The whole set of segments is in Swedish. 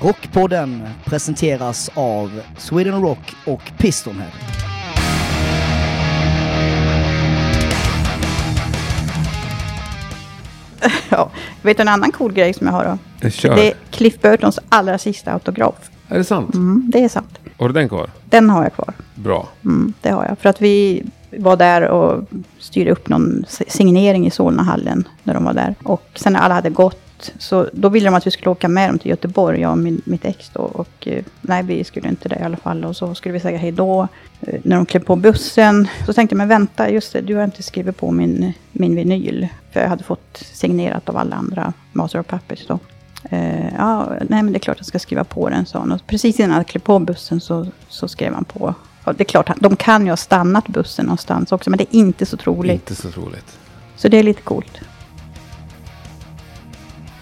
Rockpodden presenteras av Sweden Rock och Pistonhead. ja, vet du en annan cool grej som jag har då? Kör. Det är Cliff Burtons allra sista autograf. Är det sant? Mm, det är sant. Har du den kvar? Den har jag kvar. Bra. Mm, det har jag. För att vi var där och styrde upp någon signering i Solnahallen när de var där. Och sen när alla hade gått så då ville de att vi skulle åka med dem till Göteborg, jag och min, mitt ex då. Och eh, nej, vi skulle inte det i alla fall. Och så skulle vi säga hej då. Eh, när de klev på bussen så tänkte jag, men vänta, just det, du har inte skrivit på min, min vinyl. För jag hade fått signerat av alla andra Master of Puppets då. Eh, ja, nej men det är klart jag ska skriva på den, sa han. Och precis innan jag klev på bussen så, så skrev han på. Och det är klart, de kan ju ha stannat bussen någonstans också, men det är inte så troligt. Inte så troligt. Så det är lite coolt.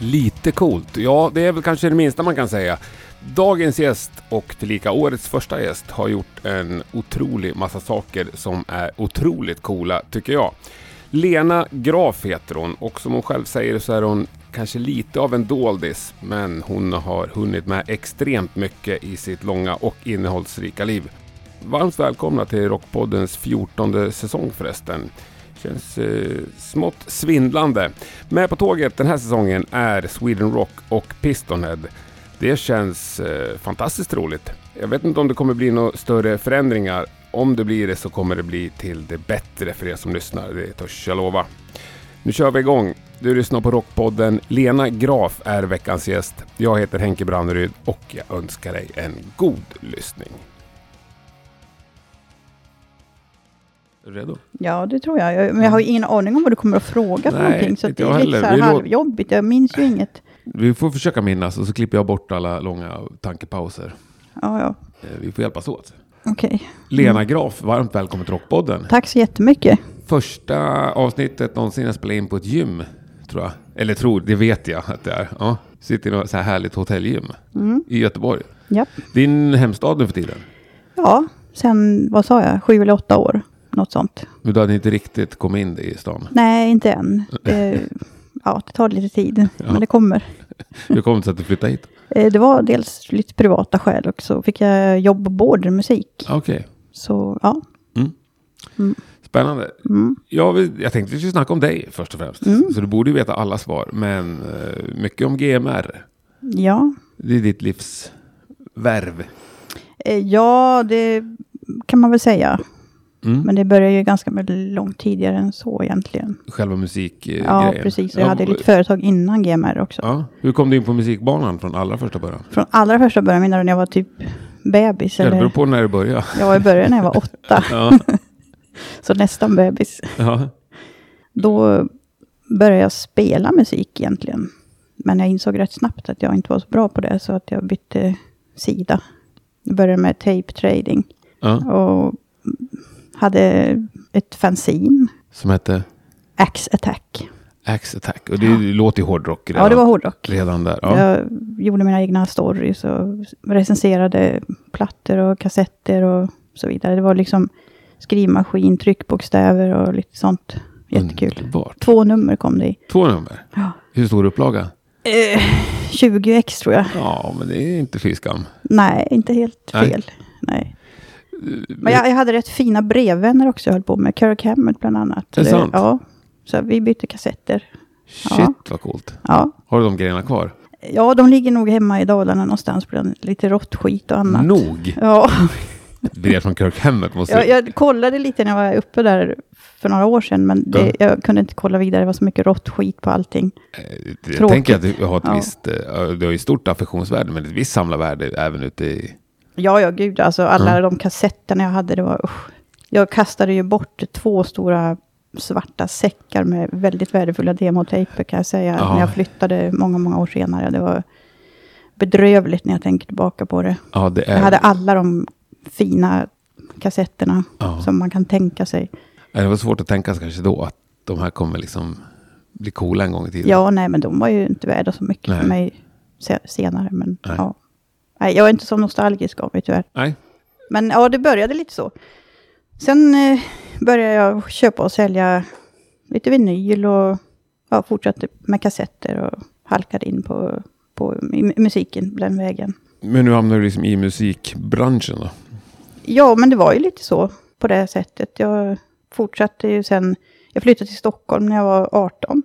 Lite coolt. Ja, det är väl kanske det minsta man kan säga. Dagens gäst och tillika årets första gäst har gjort en otrolig massa saker som är otroligt coola, tycker jag. Lena Graf heter hon och som hon själv säger så är hon kanske lite av en doldis, men hon har hunnit med extremt mycket i sitt långa och innehållsrika liv. Varmt välkomna till Rockpoddens 14 säsong förresten. Känns eh, smått svindlande. Med på tåget den här säsongen är Sweden Rock och Pistonhead. Det känns eh, fantastiskt roligt. Jag vet inte om det kommer bli några större förändringar. Om det blir det så kommer det bli till det bättre för er som lyssnar, det törs jag lova. Nu kör vi igång. Du lyssnar på Rockpodden. Lena Graf är veckans gäst. Jag heter Henke Branneryd och jag önskar dig en god lyssning. Redo? Ja, det tror jag. jag men jag har ju ingen aning om vad du kommer att fråga för Nej, någonting. Så det är lite så här halvjobbigt. Jag minns ju inget. Vi får försöka minnas och så klipper jag bort alla långa tankepauser. Ja, ja. Eh, Vi får hjälpas åt. Okej. Lena Graf, varmt välkommen till Rockpodden. Tack så jättemycket. Första avsnittet någonsin jag spelade in på ett gym, tror jag. Eller tror, det vet jag att det är. Ja. Sitter i något så här härligt hotellgym i Göteborg. Ja. Din hemstad nu för tiden. ja, sen vad sa jag? Sju eller åtta år. Något sånt. Men du hade inte riktigt kommit in i stan. Nej, inte än. Det, ja, det tar lite tid. Men det kommer. Hur kom det sig att du flyttade hit? Eh, Det var dels lite privata skäl och så fick jag jobb på Border Musik. Okej, Så ja, spännande. Mm. Jag, jag tänkte vi skulle snacka om dig först och främst. Så du borde ju veta alla svar. Men eh, mycket om GMR. ja. Det är ditt livs värv. Eh, Ja, det kan man väl säga. Mm. Men det började ju ganska långt tidigare än så egentligen. Själva musikgrejen. Ja, precis. Jag Ja, hade lite företag innan GMR också. Ja. Hur kom du in på musikbanan från allra första början? Från allra första början, menar du när jag var typ bebis? Ja, det beror Eller? på när du började. Ja, jag började när jag var åtta. Ja. Så nästan bebis. Ja. Då började jag spela musik egentligen. Men jag insåg rätt snabbt att jag inte var så bra på det. Så att jag bytte sida. Jag började med tape trading. Ja. Och hade ett fanzine. Som hette Axe Attack. Axe Attack. Och det låter ju hårdrock redan. Ja, det var hårdrock. Redan där. Ja. Jag gjorde mina egna stories och recenserade plattor och kassetter och så vidare. Det var liksom skrivmaskin, tryckbokstäver och lite sånt. Jättekul. Underbart. Två nummer kom det i. Två nummer. Ja. Hur stor upplaga? Eh, 20 ex tror jag. Ja, men det är inte fy skam. Nej, inte helt Nej. fel. Nej. Men jag, jag hade rätt fina brevvänner också jag höll på med. Kirk Hammett bland annat. Är det sant? Ja. Så vi bytte kassetter. Shit Ja. vad coolt. Ja. Har du de grejerna kvar? ja, de ligger nog hemma i Dalarna någonstans bland lite råttskit och annat. Nog. Ja. Brev från Kirk Hammett måste Jag, jag kollade lite när jag var uppe där för några år sedan, men det, jag kunde inte kolla vidare. Det var så mycket rått skit på allting. Eh, Jag Tråkigt. tänker att du har ett Ja. visst, eh, du har ju stort affektionsvärde, men ett visst samlarvärde även ute i... Ja, ja, gud. Alltså alla de kassetterna jag hade, det var usch. Jag kastade ju bort två stora svarta säckar med väldigt värdefulla demotejper kan jag säga. Ja. När jag flyttade många, många år senare. Det var bedrövligt när jag tänker tillbaka på det. Ja, det är... Jag hade alla de fina kassetterna Ja. som man kan tänka sig. Det var svårt att tänka sig kanske då att de här kommer liksom bli coola en gång i tiden. Ja, nej, men de var ju inte värda så mycket Nej. för mig se- senare. Men Nej. ja. Nej, jag är inte så nostalgisk av mig tyvärr. Nej. Men ja, det började lite så. Sen eh, började jag köpa och sälja lite vinyl och ja, fortsatte med kassetter och halkade in på, på musiken den vägen. Men nu hamnar du liksom i musikbranschen då? Ja, men det var ju lite så på det sättet. Jag fortsatte ju sen, jag flyttade till Stockholm när jag var 18.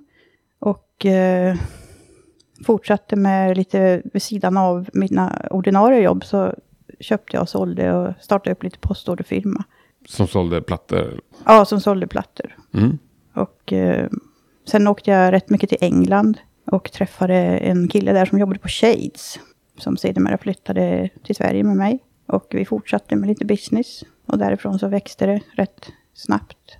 Och eh, fortsatte med lite vid sidan av mina ordinarie jobb så köpte jag och sålde och startade upp lite postorderfirma. Som sålde plattor? Ja, som sålde plattor. Mm. Och eh, sen åkte jag rätt mycket till England och träffade en kille där som jobbade på Shades. Som sedermera flyttade till Sverige med mig. Och vi fortsatte med lite business. Och därifrån så växte det rätt snabbt.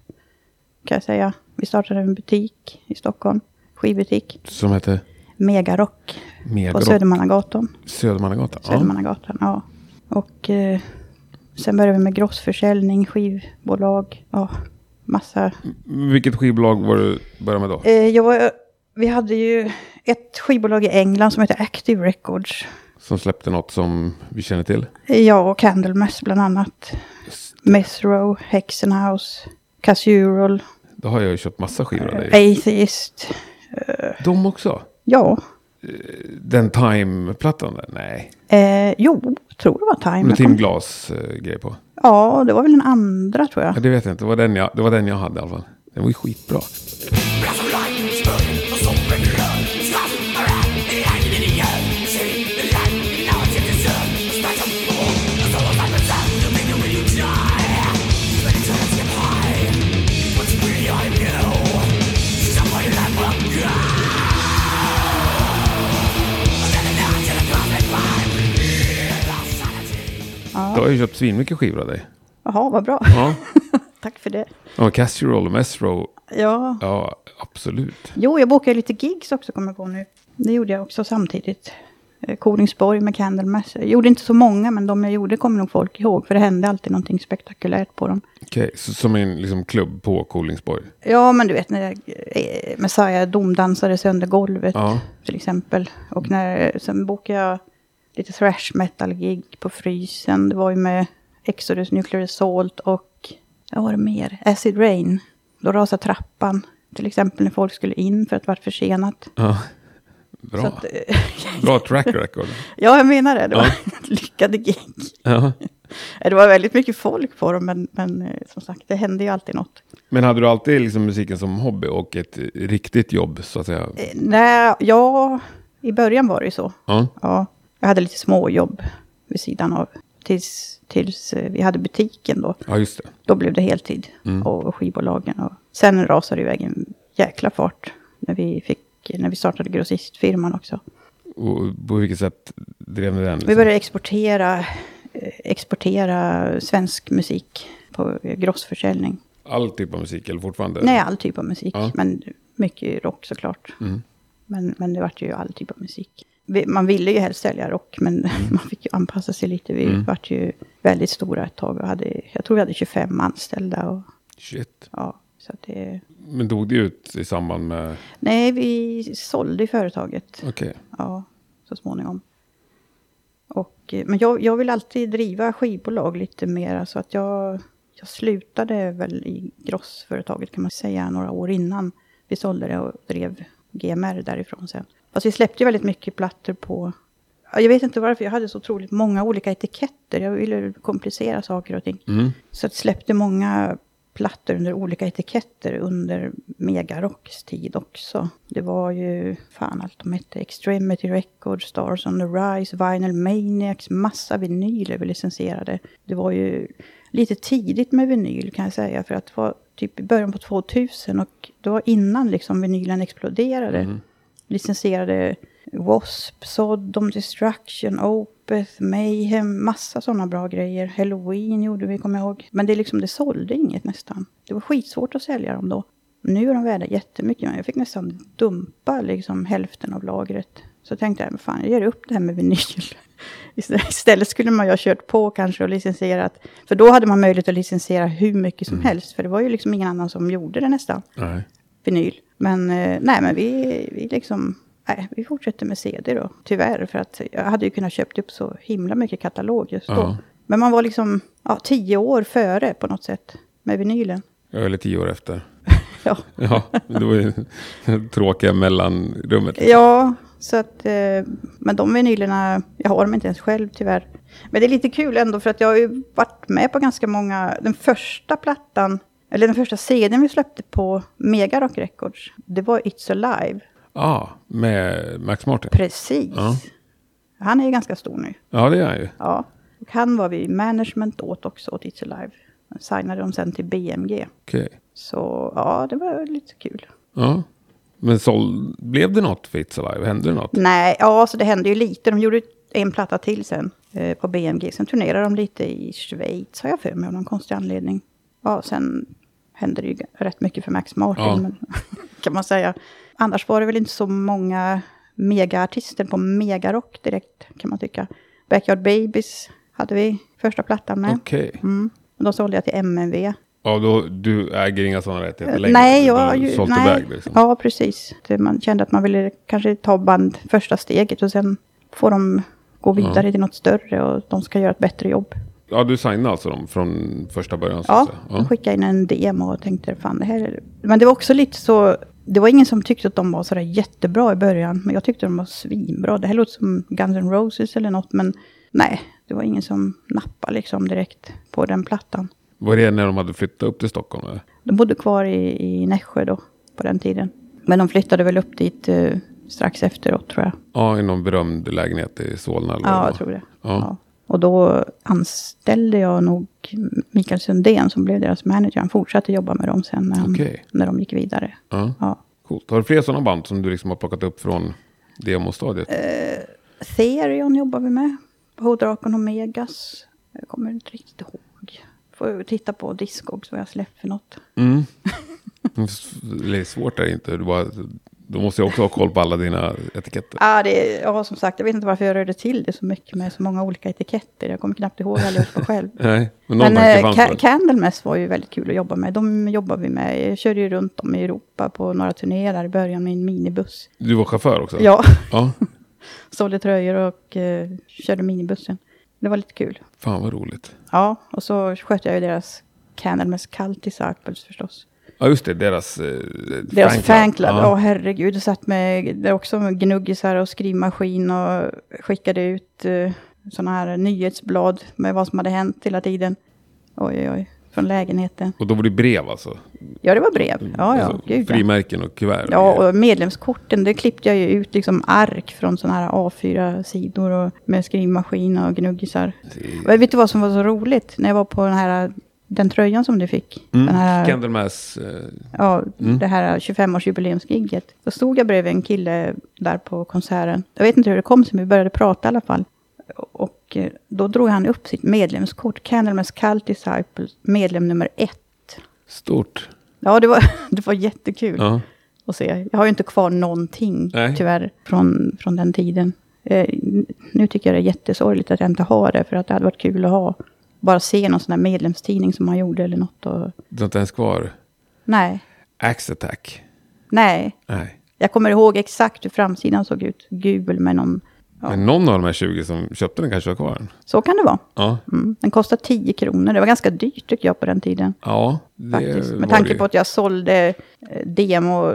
Kan jag säga. Vi startade en butik i Stockholm. Skivbutik. Som hette? Megarock. Megarock. På Södermannagatan. Södermannagatan? Södermannagatan, ja. Och eh, sen började vi med grossförsäljning, skivbolag. Ja, massa. Vilket skivbolag var du började med då? Eh, jag var, vi hade ju ett skivbolag i England som heter Active Records. Som släppte något som vi känner till? Ja, och Candlemass bland annat. Mesro, Hexenhouse, Casural. Då har jag ju köpt massa skivor av dig. Atheist. De också? Ja. Den Time-plattan där? Nej. Eh, jo, tror det var Time. Med Tim kom- Glas eh, på. Ja, det var väl den andra tror jag. Ja, det vet jag inte. Det var, den jag, det var den jag hade i alla fall. Den var ju skitbra. Då har jag ju köpt svinmycket skivor av dig. Jaha, vad bra. Ja. Tack för det. Ja, Casserole och Mesro. Ja. Ja, absolut. Jo, jag bokade lite gigs också, kommer jag på nu. Det gjorde jag också samtidigt. Eh, Kolingsborg med Candlemass. Jag gjorde inte så många, men de jag gjorde kommer nog folk ihåg. För det hände alltid någonting spektakulärt på dem. Okej, så som en liksom, klubb på Kolingsborg. Ja, men du vet när eh, Messiah domdansade sönder golvet Ja. till exempel. Och när, sen bokade jag lite thrash metal-gig på Frysen. Det var ju med Exodus, Nuclear Assault och vad var det mer? Acid Rain. Då rasade trappan. Till exempel när folk skulle in för att det var försenat. Ja. Bra. Att, eh, Bra track record. ja, jag menar det. Det var Ja. lyckade gig. Ja. Det var väldigt mycket folk på dem, men, men eh, som sagt, det hände ju alltid något. Men hade du alltid liksom musiken som hobby och ett riktigt jobb så att säga? Eh, Nej, ja, i början var det ju så. Ja. Ja, jag hade lite småjobb vid sidan av. Tills, tills eh, vi hade butiken då. Ja, just det. Då blev det heltid. Mm. Och, och skivbolagen. Och sen rasade det iväg en jäkla fart. När vi, fick, när vi startade grossistfirman också. Och på vilket sätt drev ni den? Vi Liksom? började exportera, eh, exportera svensk musik på grossförsäljning. All typ av musik eller fortfarande? Nej, all typ av musik. Ja. Men mycket rock såklart. Mm. Men, men det vart ju all typ av musik. Man ville ju helst sälja rock, men man fick ju anpassa sig lite. Vi Mm. vart ju väldigt stora ett tag. Och hade, jag tror vi hade 25 anställda. Och, Shit. ja, så det, Men dog det ut i samband med... nej, vi sålde företaget. Okej. Ja, så småningom. Och, eh, men jag, jag vill alltid driva skivbolag lite mer. Så att jag, jag slutade väl i grossföretaget kan man säga några år innan vi sålde det och drev GMR därifrån sen. Fast vi släppte ju väldigt mycket plattor på... ja, Jag vet inte varför, jag hade så otroligt många olika etiketter. Jag ville komplicera saker och ting. Mm. Så jag släppte många plattor under olika etiketter under Megarocks tid också. Det var ju, fan allt de hette, Extremity Records, Stars on the Rise, Vinyl Maniacs, massa vinyler vi licensierade. Det var ju lite tidigt med vinyl kan jag säga, för att det var typ i början på 2000 och det var innan liksom vinylen exploderade. Mm. Licensierade W.A.S.P, Sodom, Destruction, Opeth, Mayhem, massa sådana bra grejer. Halloween gjorde vi, kommer jag ihåg. Men det, är liksom, det sålde inget nästan. Det var skitsvårt att sälja dem då. Nu är de värda jättemycket, men jag fick nästan dumpa liksom hälften av lagret. Så tänkte jag, men fan, jag ger upp det här med vinyl. Istället- skulle man ju ha kört på kanske och licensierat. För då hade man möjlighet att licensiera hur mycket som helst. För det var ju liksom ingen annan som gjorde det nästan Nej. Vinyl. Men eh, nej, men vi, vi liksom, nej, vi fortsätter med CD då. Tyvärr, för att jag hade ju kunnat köpt upp så himla mycket katalog just då. Ja. Men man var liksom, ja, tio år före på något sätt med vinylen. Jag är tio år efter. Ja, Ja, det var ju tråkiga mellanrummet. ja så att, eh, men de vinylerna, jag har dem inte ens själv tyvärr. Men det är lite kul ändå för att jag har ju varit med på ganska många, den första plattan, eller den första CDn vi släppte på Mega Rock Records, det var It's Alive. Ja, med Max Martin. Precis. Ja. Han är ju ganska stor nu. Ja, det är han ju. Ja. Och han var vi management åt också, åt It's Alive. Han signade dem sen till BMG. Okej. Så ja, det var lite kul. Ja. Men så, blev det något för It's Alive? Hände det något? Nej, ja, så det hände ju lite. De gjorde en platta till sen eh, på BMG. Sen turnerade de lite i Schweiz, har jag för mig, av någon konstig anledning. Ja, sen hände det ju rätt mycket för Max Martin, Ja. kan man säga. Annars var det väl inte så många megaartister på megarock direkt, kan man tycka. Backyard Babies hade vi första plattan med. Okej. Mm. Och då sålde jag till MNV. Ja, då, du äger inga sådana rättigheter längre? Nej, jag ju... Nej. iväg liksom. Ja, precis. Man kände att man ville kanske ta band första steget och sen får de gå vidare till något större och de ska göra ett bättre jobb. Ja, du signade alltså dem från första början? Ja, säga. jag skickade in en demo och tänkte fan det här är... Men det var också lite så... Det var ingen som tyckte att de var sådär jättebra i början. Men jag tyckte de var svinbra. Det här låter som Guns N' Roses eller något. Men nej, det var ingen som nappade liksom direkt på den plattan. Var det när de hade flyttat upp till Stockholm? Eller? De bodde kvar i, i Nässjö då, på den tiden. Men de flyttade väl upp dit eh, strax efteråt tror jag. Ja, i någon berömd lägenhet i Solna? Eller Ja, jag tror det. Ja. Ja. Och då anställde jag nog Mikael Sundén som blev deras manager. Han fortsatte jobba med dem sen när, han, när de gick vidare. Ja. Ja. Coolt. Har du fler sådana band som du liksom har plockat upp från demostadiet? Eh, Therion jobbar vi med. H-Drakon och Megas. Jag kommer inte riktigt ihåg. Får titta på Discogs vad jag släppt för något. Mm. det är svårt där inte. Du, bara, du måste ju också ha koll på alla dina etiketter. Ah, det, ja, som sagt, jag vet inte varför jag rörde till det så mycket med så många olika etiketter. Jag kommer knappt ihåg allihopa själv. Nej, men någon Men eh, Ca-? Candlemass var ju väldigt kul att jobba med. De jobbar vi med. Jag körde ju runt om i Europa på några turnéer där i början med en minibuss. Du var chaufför också? Ja, ja. sålde tröjor och eh, körde minibussen. Det var lite kul. Fan vad roligt. Ja, och så skötte jag ju deras Candlemass Cult Disciples förstås. Ja, just det. Deras, eh, Deras fanclub. fanclub, ja Ja. herregud. Jag satt med där också med gnuggisar och skrivmaskin och skickade ut eh, sådana här nyhetsblad med vad som hade hänt hela tiden. Oj, oj, oj. Från lägenheten. Och då var det brev alltså? Ja, det var brev. Ja, ja, alltså gud frimärken och kuvert? Ja, och medlemskorten, det klippte jag ju ut liksom ark från sådana här A4-sidor och med skrivmaskin och gnuggisar. Det- Och vet du vad som var så roligt? När jag var på den här, den tröjan som du fick. Mm. Den här, Candlemass. Eh, ja, Mm. det här 25-årsjubileumsgigget. Då stod jag bredvid en kille där på konserten. Jag vet inte hur det kom sig, men vi började prata i alla fall. Och eh, då drog han upp sitt medlemskort, Candlemass Cult Disciples, medlem nummer ett. stort. Ja, det var, det var jättekul. Ja. och se. Jag har ju inte kvar någonting Nej. tyvärr från, från den tiden. Eh, nu tycker jag det är jättesorgligt att jag inte har det, för att det hade varit kul att ha. Bara se någon sån här medlemstidning som man gjorde eller något. Och, Du har inte ens kvar nej, Axe Attack? nej. Nej. Jag kommer ihåg exakt hur framsidan såg ut. Gul med någon... Ja. Men någon av de här 20 som köpte den kanske har kvar den? Så kan det vara. Ja. Mm. Den kostade 10 kronor. Det var ganska dyrt tycker jag på den tiden. Ja, det Faktiskt. Med tanke det. på att jag sålde eh, demo,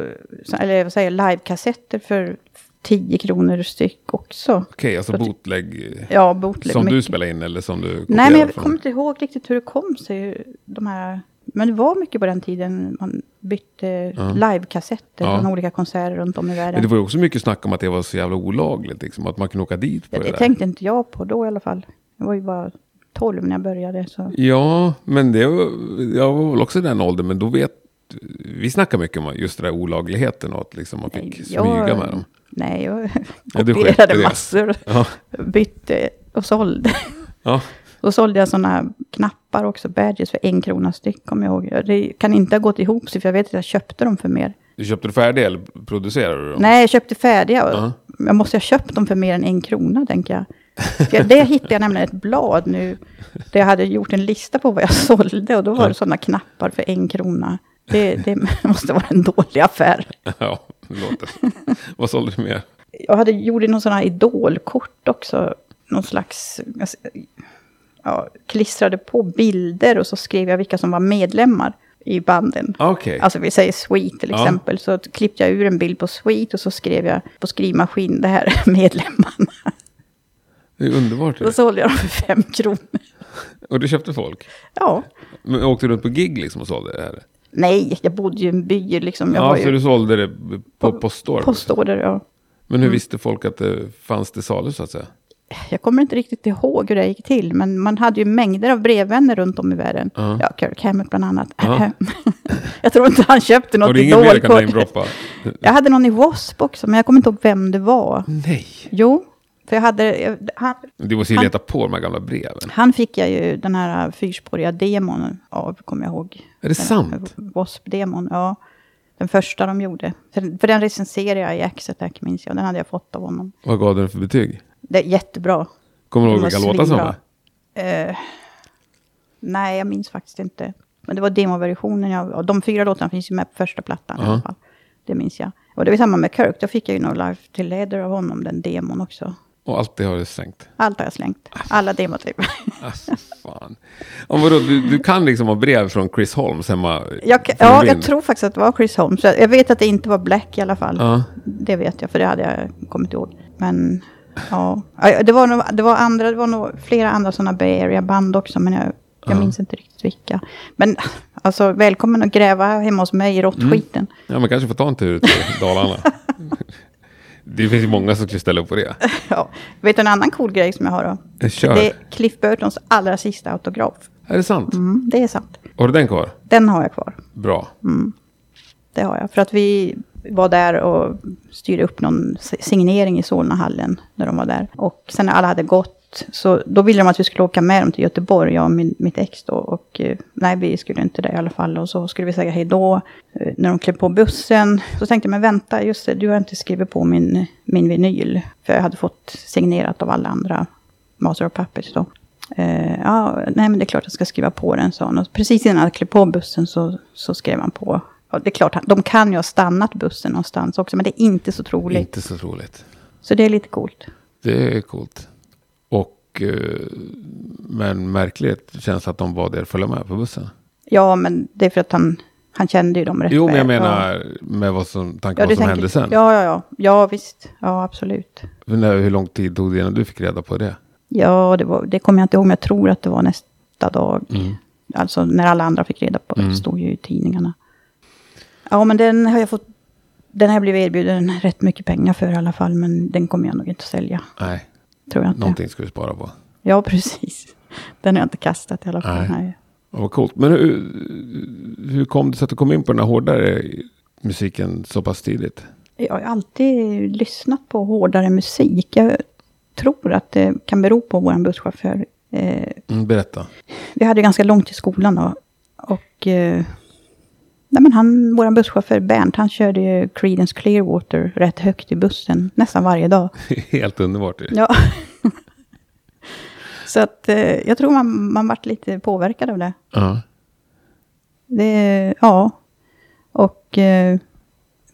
eller vad säger livekassetter för 10 kronor styck också. Okej, alltså Så ty- bootleg. Ja, bootleg. Som du mycket. spelade in eller som du Nej, men jag från? kommer inte ihåg riktigt hur det kom sig. De här, men det var mycket på den tiden man bytte Ja. livekassetter Ja. från olika konserter runt om i världen. Men det var ju också mycket snack om att det var så jävla olagligt, liksom, att man kunde åka dit på ja, det, det där. tänkte inte jag på då i alla fall. Jag var ju bara 12 när jag började. Så. Ja, men det var, jag var väl också i den åldern, men då vet vi snackar mycket om just det där olagligheten och att liksom man fick Nej, smyga jag- med dem. Nej, jag Ja, kopierade det. massor. Ja, Bytte och sålde. ja. Då sålde jag sådana knappar också, badges för en krona styck, kommer jag ihåg. Det kan inte ha gått ihop sig, för jag vet att jag köpte dem för mer. Du köpte du färdiga eller producerade du dem? Nej, jag köpte färdiga. Ja. Jag måste ha köpt dem för mer än en krona, tänker jag. För det hittade jag nämligen ett blad nu, där jag hade gjort en lista på vad jag sålde, och då var det sådana knappar för en krona. Det, det måste vara en dålig affär. Ja, det låter så. Vad sålde du mer? Jag hade gjort någon sån här idolkort också. Någon slags... Ja, klistrade på bilder och så skrev jag vilka som var medlemmar. i banden. Okej. Alltså vi säger Sweet till Ja. exempel. Så klippte jag ur en bild på Sweet och så skrev jag på skrivmaskin, det här är medlemmarna. Det är underbart. Då sålde jag dem för fem kronor. Och du köpte folk? Ja. Men åkte du runt på gig liksom och sålde det här? Nej, jag bodde ju i en by liksom. Jag ja, så ju du sålde det på postorder? postorder, ja. Men hur Mm. visste folk att det fanns till salu så att säga? Jag kommer inte riktigt ihåg hur det gick till, men man hade ju mängder av brevvänner runt om i världen. Ja. Ja, Kirk Hammett bland annat. Ja. jag tror inte han köpte något Har du ingen mer du kan idolkort. namedroppa? Jag hade någon i W.A.S.P. också, men jag kommer inte ihåg vem det var. Nej. Jo, för jag hade... Han, Du måste ju Han- leta på de här gamla breven. han fick jag ju den här fyrspåriga demon av, kommer jag ihåg. Är det Den sant? W.A.S.P.-demon, ja. Den första de gjorde. För, för den recenserade jag i X-Attack, minns jag. Den hade jag fått av honom. Vad gav den för betyg? Det är jättebra. Kommer du ihåg vilka låtar som var? Eh, nej, jag minns faktiskt inte. Men det var demoversionen. Jag, de fyra låtarna finns ju med på första plattan i Ja. alla fall. Det minns jag. Och det var samma med Kirk. Då fick jag ju No Life till Leather av honom, den demon också. Och allt det har du slängt? Allt har jag slängt. Alla demotyper. Alltså, fan. Om vadå, du, du kan liksom ha brev från Chris Holmes hemma? Jag, ja, Rin. jag tror faktiskt att det var Chris Holmes. Jag vet att det inte var Black i alla fall. Ja. Det vet jag, för det hade jag kommit ihåg. Men ja, det var, nog, det var, andra, det var nog flera andra sådana Bay Area-band också, men jag, jag Ja. minns inte riktigt vilka. Men alltså, välkommen att gräva hemma hos mig i råttskiten. Ja, men kanske får ta en tur till Dalarna. det finns ju många som skulle ställa upp på det. Ja. Vet du en annan cool grej som jag har då? Kör. Det är Cliff Burtons allra sista autograf. Är det sant? Mm, det är sant. Har du den kvar? Den har jag kvar. Bra. Det har jag. För att vi var där och styrde upp någon signering i Solnahallen när de var där. Och sen när alla hade gått, så då ville de att vi skulle åka med dem till Göteborg, jag och min, mitt ex då. Och eh, nej, vi skulle inte det i alla fall. Och så skulle vi säga hej då. Eh, När de klev på bussen så tänkte jag, men vänta, just det, du har inte skrivit på min, min vinyl. För jag hade fått signerat av alla andra Master of Puppets då. Eh, ja, nej men det är klart jag ska skriva på den, sa han. Och precis innan jag klev på bussen så, så skrev han på. Ja, det är klart, de kan ju ha stannat bussen någonstans också, men det är inte så troligt. Inte så troligt. Så det är lite coolt. Det är coolt. Och, eh, men märkligt känsla att de där och följde med på bussen. Ja, men det är för att han, han kände ju dem rätt Jo, men jag menar med vad som, tanke ja, vad som tänker- hände sen. Ja, ja, ja. Ja, visst. Ja, absolut. När, hur lång tid tog det innan du fick reda på det? Ja, det, var, det kommer jag inte ihåg, men jag tror att det var nästa dag. Alltså när alla andra fick reda på det, Mm. stod ju i tidningarna. Ja, men den har jag fått... Den har jag blivit erbjuden rätt mycket pengar för i alla fall, men den kommer jag nog inte att sälja. Nej, Tror jag inte. någonting ska du spara på. Ja, precis. Den har jag inte kastat i alla fall. Nej. Nej. Ja, Vad coolt. Men hur, hur kom det sig att du kom in på den här hårdare musiken så pass tidigt? Jag har alltid lyssnat på hårdare musik. Jag tror att det kan bero på vår busschaufför. Eh, Mm, berätta. vi hade ganska långt till skolan då. Och eh, nej men han, vår busschaufför Bernt, han körde ju Creedence Clearwater rätt högt i bussen nästan varje dag. Helt underbart ju. Ja. Så att eh, jag tror man, man vart lite påverkad av det. Ja. det ja. Och eh,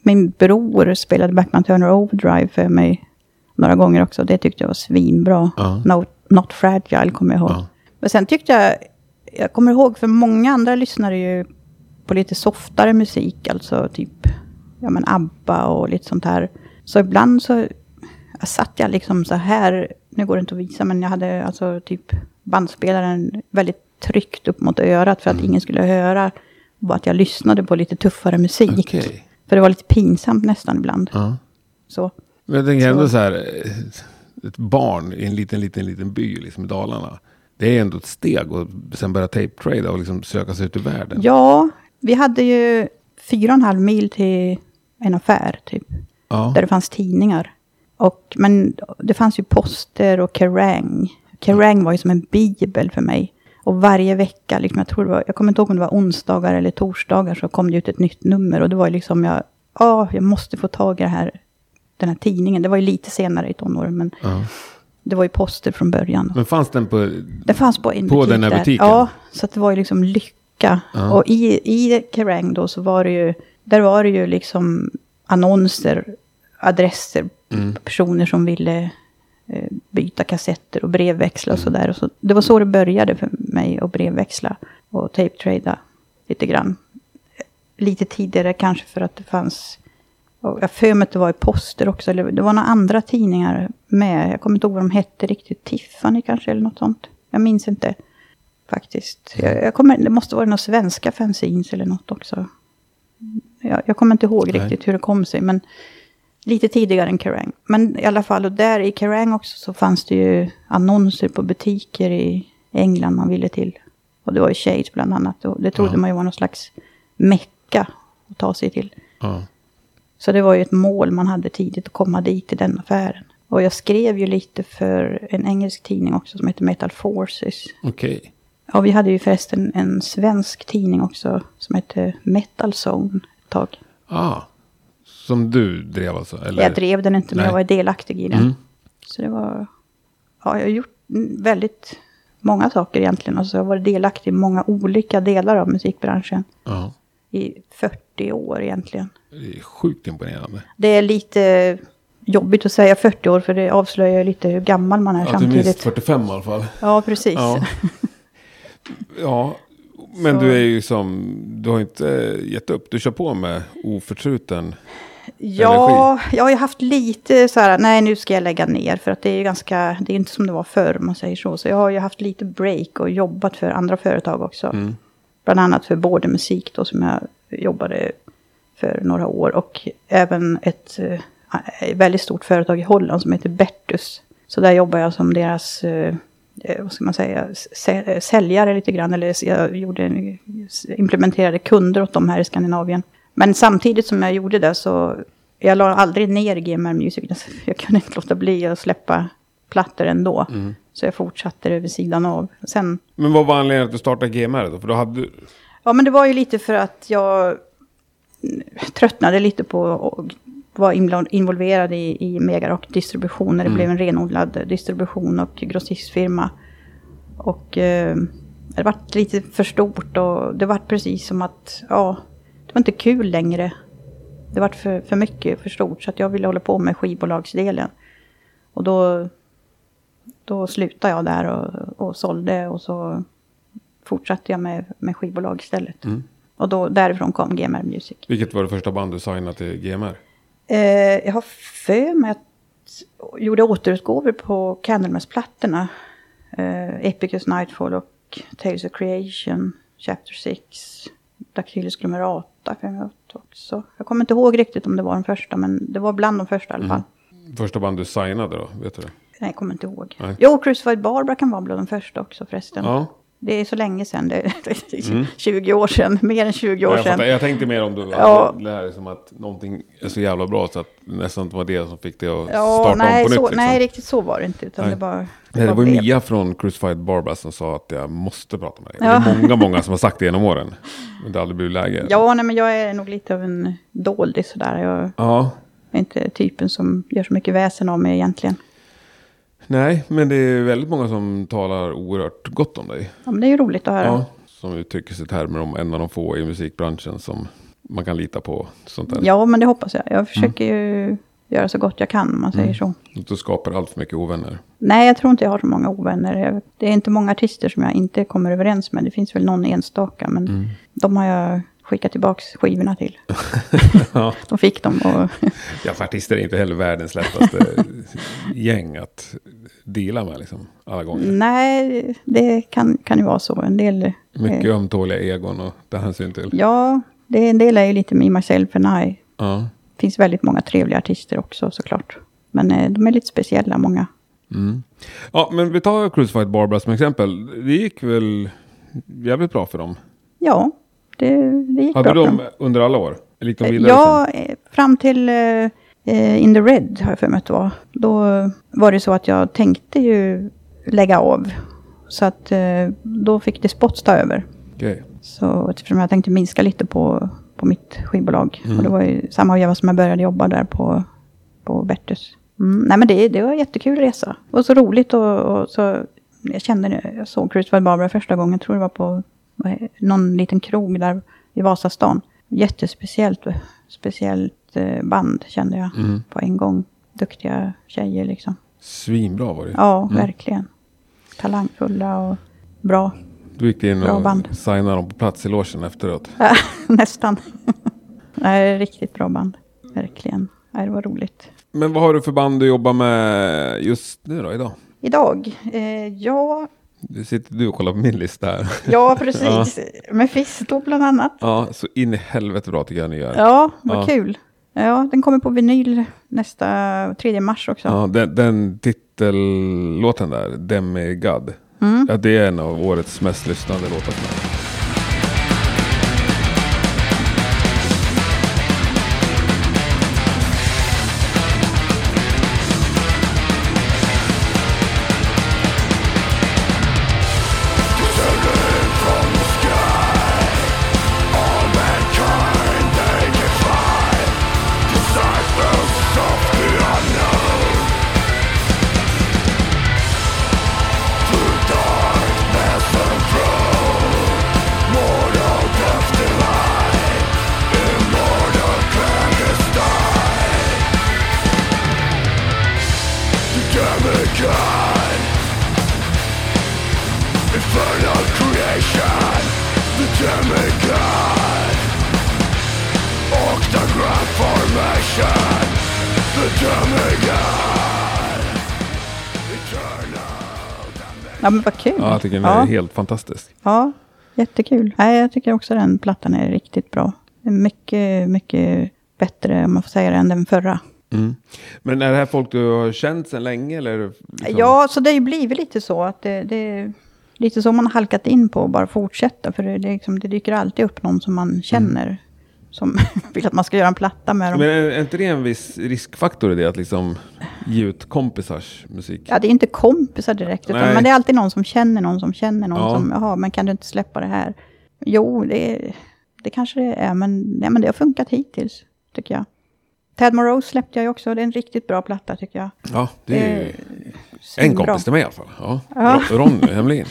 min bror spelade Backman Turner Overdrive för mig några gånger också. Det tyckte jag var svinbra. Ja. No, Not Fragile kommer jag ihåg. Ja. Men sen tyckte jag, jag kommer ihåg, för många andra lyssnade ju på lite softare musik, alltså typ, ja men ABBA och lite sånt här. Så ibland så jag satt jag liksom så här, nu går det inte att visa, men jag hade alltså typ bandspelaren väldigt tryckt upp mot örat för att ingen skulle höra och att jag lyssnade på lite tuffare musik. Okej. För det var lite pinsamt nästan ibland. Ja. Så. Men jag tänker ändå så här, ett barn i en liten, liten, liten by liksom i Dalarna. Det är ändå ett steg och sen börja tape-trada och liksom söka sig ut i världen. Ja, vi hade ju fyra och en halv mil till en affär typ. Ja. Där det fanns tidningar. Och, men det fanns ju poster och Kerrang. Kerrang var ju som en bibel för mig. Och varje vecka, liksom, jag, tror det var, jag kommer inte ihåg om det var onsdagar eller torsdagar, så kom det ut ett nytt nummer. Och det var ju liksom, jag, ja, jag måste få tag i det här, den här tidningen. Det var ju lite senare i tonåren, men Ja. det var ju poster från början. Men fanns den på... Det fanns på en På butik den här där. butiken? Ja, så det var ju liksom lycka. Ja. Och i, i Kerrang då så var det ju, där var det ju liksom annonser, adresser, Mm. personer som ville eh, byta kassetter och brevväxla och sådär. Och så, det var så det började för mig att brevväxla och tape-trada lite grann. lite tidigare kanske för att det fanns... Jag för mig att det var i poster också. Eller det var några andra tidningar med. Jag kommer inte ihåg vad de hette riktigt. Tiffany kanske eller något sånt. Jag minns inte faktiskt. Jag, jag kommer, det måste vara några svenska fanzines eller något också. Jag, jag kommer inte ihåg Nej. riktigt hur det kom sig. Men lite tidigare än Kerrang. Men i alla fall, och där i Kerrang också så fanns det ju annonser på butiker i England man ville till. Och det var ju Shades bland annat. Och det trodde Ja. man ju var någon slags mecka att ta sig till. Ja. Så det var ju ett mål man hade tidigt att komma dit till den affären. Och jag skrev ju lite för en engelsk tidning också som heter Metal Forces. Okej. Ja, vi hade ju förresten en svensk tidning också som hette Metal Zone ett tag. Ah. Som du drev alltså? Eller? Jag drev den inte, men Nej. jag var delaktig i den. Mm. Så det var... Ja, jag har gjort väldigt många saker egentligen. Alltså jag har varit delaktig i många olika delar av musikbranschen. Ja. I 40 år egentligen. Det är sjukt imponerande. Det är lite jobbigt att säga 40 år för det avslöjar ju lite hur gammal man är Att du är minst samtidigt. 45 i alla fall. Ja, precis. Ja. ja. Men Så- du är ju som, du har inte gett upp. Du kör på med oförtruten. Ja, jag har ju haft lite så här, nej nu ska jag lägga ner för att det är ju ganska, det är inte som det var förr om man säger så. Så jag har ju haft lite break och jobbat för andra företag också. Mm. Bland annat för Border Musik då som jag jobbade för några år. Och även ett eh, väldigt stort företag i Holland som heter Bertus. Så där jobbar jag som deras, eh, vad ska man säga, sä- säljare lite grann. Eller jag gjorde, implementerade kunder åt dem här i Skandinavien. Men samtidigt som jag gjorde det så, jag la aldrig ner GMR Music. Jag kunde inte låta bli att släppa plattor ändå. Mm. Så jag fortsatte det vid sidan av. Sen Men vad var anledningen att du startade GMR då? För då hade du... Ja, men det var ju lite för att jag tröttnade lite på inbland- involverad i, i Megarock-distribution. När det Mm. blev en renodlad distribution och grossistfirma. Och eh, det var lite för stort och det var precis som att, ja, det var inte kul längre. Det var för, för mycket, för stort. Så att jag ville hålla på med skivbolagsdelen. Och då, då slutade jag där och, och sålde och så fortsatte jag med, med skivbolag istället. Mm. Och då, därifrån kom GMR Music. Vilket var det första band du signade till GMR? Eh, jag har för mig att jag gjorde återutgåvor på Candlemass-plattorna. Eh, Epicus Nightfall och Tales of Creation, Chapter 6, Dactylus Glomerata för mig också. Jag kommer inte ihåg riktigt om det var den första, men det var bland de första i alla fall. Första band du signade då? Vet du det? Nej, jag kommer inte ihåg. Nej. Jo, Crucified Barbara kan vara bland de första också förresten. Ja. Det är så länge sedan, det är 20 år sedan, mer än 20 år Mm. jag, sedan. jag tänkte mer om du Ja. det här är som att någonting är så jävla bra så att det nästan inte var det som fick dig att Ja, starta nej, om på så, nytt. Liksom. nej, riktigt så var det inte. Utan Nej. det bara... Nej, det var blev. Mia från Crucified Barbara som sa att jag måste prata med dig. Ja. Det är många, många som har sagt det genom åren. Men det har aldrig blivit läge. Ja, nej, men jag är nog lite av en doldis sådär. Jag ja. är inte typen som gör så mycket väsen av mig egentligen. Nej, men det är väldigt många som talar oerhört gott om dig. Ja, men det är ju roligt att höra. Ja. Som uttrycker sig i termer om en av de få i musikbranschen som man kan lita på. Sånt där. Ja, men det hoppas jag. Jag försöker ju göra så gott jag kan, om man säger så. Att du skapar allt för mycket ovänner. Nej, jag tror inte jag har så många ovänner. Det är inte många artister som jag inte kommer överens med. Det finns väl någon enstaka, men Mm. de har jag skickat tillbaka skivorna till. Ja. De fick dem och... Ja, för artister är inte heller världens lättaste gäng att dela med liksom, alla gånger. Nej, det kan, kan ju vara så. En del... Mycket eh, ömtåliga egon och ta hänsyn till. Ja, det, en del är ju lite me, myself and I. Ja. Det finns väldigt många trevliga artister också såklart. Men eh, de är lite speciella, många. Mm. Ja, men vi tar Crucified Barbara som exempel. Det gick väl jävligt bra för dem. Ja, det, det gick Hade bra du för dem under alla år? Gick de dem. vidare Ja, eh, fram till eh, eh, In the Red har jag för mig att det var. Då var det så att jag tänkte ju lägga av. Så att eh, då fick det Spots ta över. Okej. Så eftersom jag tänkte minska lite på, på mitt skivbolag. Mm. Och det var ju samma veva som jag började jobba där på, på Bertus. Mm, nej men det, det var en jättekul resa. Det var så roligt och, och så... Jag kände det, jag såg Crucified Barbara första gången, jag tror det var på någon liten krog där i Vasastan. Jättespeciellt speciellt eh, band kände jag Mm. på en gång. Duktiga tjejer liksom. Svinbra var det. Ja, Mm. verkligen. Talangfulla och bra. Du gick in Bra och band. signade dem på plats i logen efteråt. Nästan. Nej, riktigt bra band. Verkligen. Nej, det var roligt. Men vad har du för band du jobbar med just nu då, idag? Idag? Eh, ja, Nu sitter du och kollar på min lista här. ja, precis. Med Fisto bland annat. Ja, så in i helvete bra tycker jag ni gör. Ja, vad Ja. kul. Ja, den kommer på vinyl nästa 3 mars också. Ja, den, den titellåten där, Demigod. Mm. Ja, det är en av årets mest lyssnade låtar för mig. Ja, men vad kul. Ja, jag tycker den är ja. helt fantastisk. ja, jättekul. Nej, jag tycker också den plattan är riktigt bra. Det är Mycket, mycket bättre, om man får säga det, än den förra. Mm. Men är det här folk du har känt sedan länge? Eller liksom... Ja, så det har ju blivit lite så att det, det är lite så man har halkat in på att bara fortsätta. För det, det, liksom, det dyker alltid upp någon som man känner. Som vill att man ska göra en platta med dem. Men är, är inte det en viss riskfaktor i det att liksom ge ut kompisars musik? Ja, det är inte kompisar direkt. Utan, men det är alltid någon som känner någon som känner någon Ja. som, jaha, men kan du inte släppa det här? Jo, det, det kanske det är, men, nej, men det har funkat hittills, tycker jag. Ted Morose släppte jag ju också, det är en riktigt bra platta tycker jag. Ja, det är Eh, en kompis till mig i alla fall. Ja. Ja. Ro- Ronny Hemlin.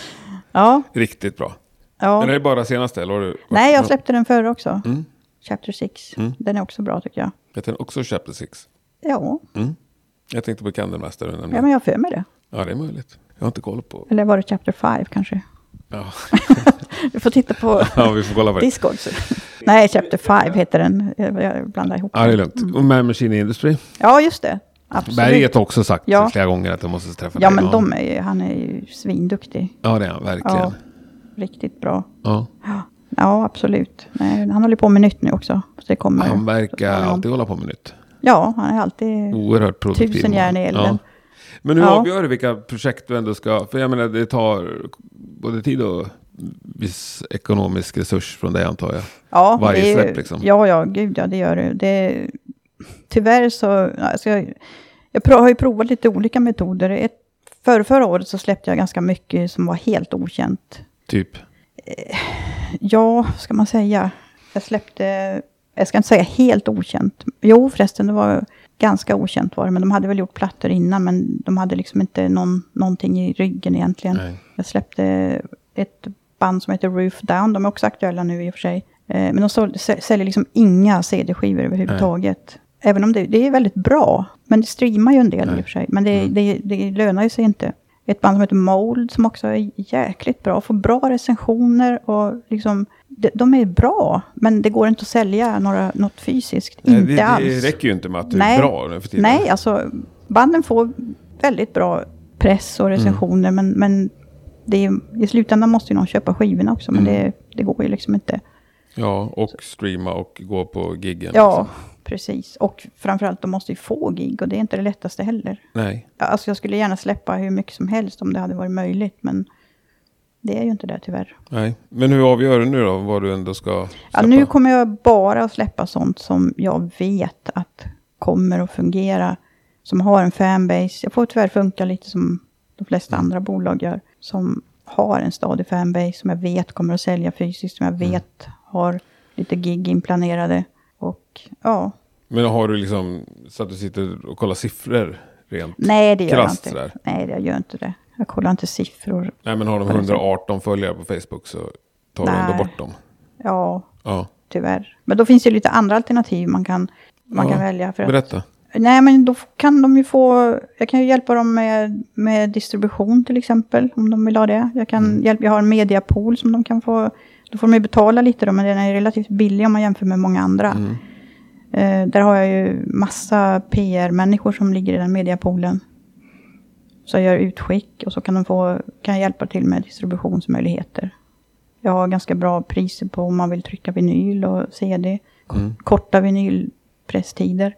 Ja, Riktigt bra. ja. Men är det bara senaste? Eller du... Nej, jag släppte den förra också. Mm. Chapter 6. Mm. Den är också bra tycker jag. Heter den också Chapter 6? Ja, Mm. Jag tänkte på Candlemaster. ja men jag har för mig det. Ja, det är möjligt. Jag har inte koll på. Eller var det Chapter 5 kanske? Ja, Du får titta på ja vi får kolla på. Discord. Nej, Chapter 5 heter den. Jag blandar ihop Ja, det är lugnt. Och Man Machine Industry. Ja, just det. Absolut. Berget har också sagt Ja. flera gånger att jag måste träffa Ja, dig. men de är ju, han är ju svinduktig. Ja, det är han verkligen. Ja, riktigt bra. Ja. Ja, absolut. Nej, han håller på med nytt nu också. Så det kommer. Han så verkar alltid hålla på med nytt. Ja, han är alltid... Oerhört produktiv. Tusen järn i elden. Men hur Ja. avgör du vilka projekt du ändå ska... För jag menar, det tar både tid och viss ekonomisk resurs från dig antar jag. Ja, Varje det släpp, liksom. Ja, ja, gud ja, det gör det. det tyvärr så... Alltså, jag jag har ju provat lite olika metoder. Ett, för förra året så släppte jag ganska mycket som var helt okänt. Typ. Ja, vad ska man säga? Jag släppte, jag ska inte säga helt okänt. Jo förresten, det var ganska okänt var det. Men de hade väl gjort plattor innan, men de hade liksom inte någon, någonting i ryggen egentligen. Nej. Jag släppte ett band som heter Roof Down. De är också aktuella nu i och för sig. Eh, Men de sål- sä- säljer liksom inga CD-skivor överhuvudtaget. Även om det, det är väldigt bra. Men det streamar ju en del Nej. i och för sig. Men det, Mm. det, det lönar ju sig inte. Ett band som heter Mold som också är jäkligt bra. Får bra recensioner och liksom... De, är bra, men det går inte att sälja några, nåt fysiskt. Nej, inte det, alls. det räcker ju inte med att du Nej. är bra för tiden. Nej, alltså banden får väldigt bra press och recensioner, men, men det är, i slutändan måste ju någon köpa skivorna också, men Mm. det, det går ju liksom inte. Ja, och streama och gå på giggen. Ja, liksom. Precis. Och framförallt, de måste ju få gig och det är inte det lättaste heller. Nej. Alltså jag skulle gärna släppa hur mycket som helst om det hade varit möjligt, men det är ju inte det tyvärr. Nej. Men hur avgör du nu då vad du ändå ska Ja, släppa? nu kommer jag bara att släppa sånt som jag vet att kommer att fungera. Som har en fanbase. Jag får tyvärr funka lite som de flesta Mm. andra bolag gör. Som har en stadig fanbase som jag vet kommer att sälja fysiskt. Som jag Mm. vet har lite gig inplanerade. Och ja, Men har du liksom så att du sitter och kollar siffror rent? nej det gör Krasst jag inte. sådär. Nej, jag gör inte det. Jag kollar inte siffror. Nej, men har de På det sättet. 118 följare på Facebook så tar du Nej. ändå bort dem. Ja, Ja, tyvärr. Men då finns det lite andra alternativ man kan, man Ja, kan välja. För att, berätta. Nej, men då kan de ju få... Jag kan ju hjälpa dem med, med distribution till exempel, om de vill ha det. Jag, kan Mm. hjälpa, jag har en mediapool som de kan få... Då får de ju betala lite då, men den är relativt billig om man jämför med många andra. Mm. Eh, där har jag ju massa PR-människor som ligger i den mediapoolen. Så jag gör utskick och så kan de få, kan jag hjälpa till med distributionsmöjligheter. Jag har ganska bra priser på om man vill trycka vinyl och CD. Mm. Korta vinylpresstider.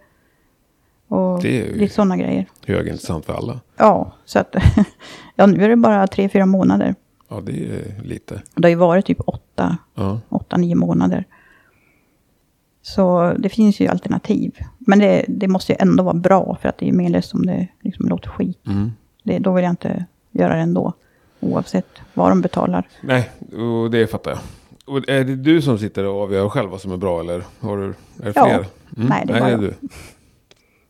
Och Det är ju- lite sådana grejer. Högintressant för alla. Ja, så att... ja, nu är det bara tre, fyra månader. Ja, det är lite. Det har ju varit typ åtta, Ja. åtta, nio månader. Så det finns ju alternativ. Men det, det måste ju ändå vara bra för att det är menlöst om det liksom låter skit. Mm. Det, då vill jag inte göra det ändå. Oavsett vad de betalar. Nej, och det fattar jag. Och är det du som sitter och avgör själv vad som är bra eller har du, är det Ja. fler? Mm. Nej, det är bara jag. du.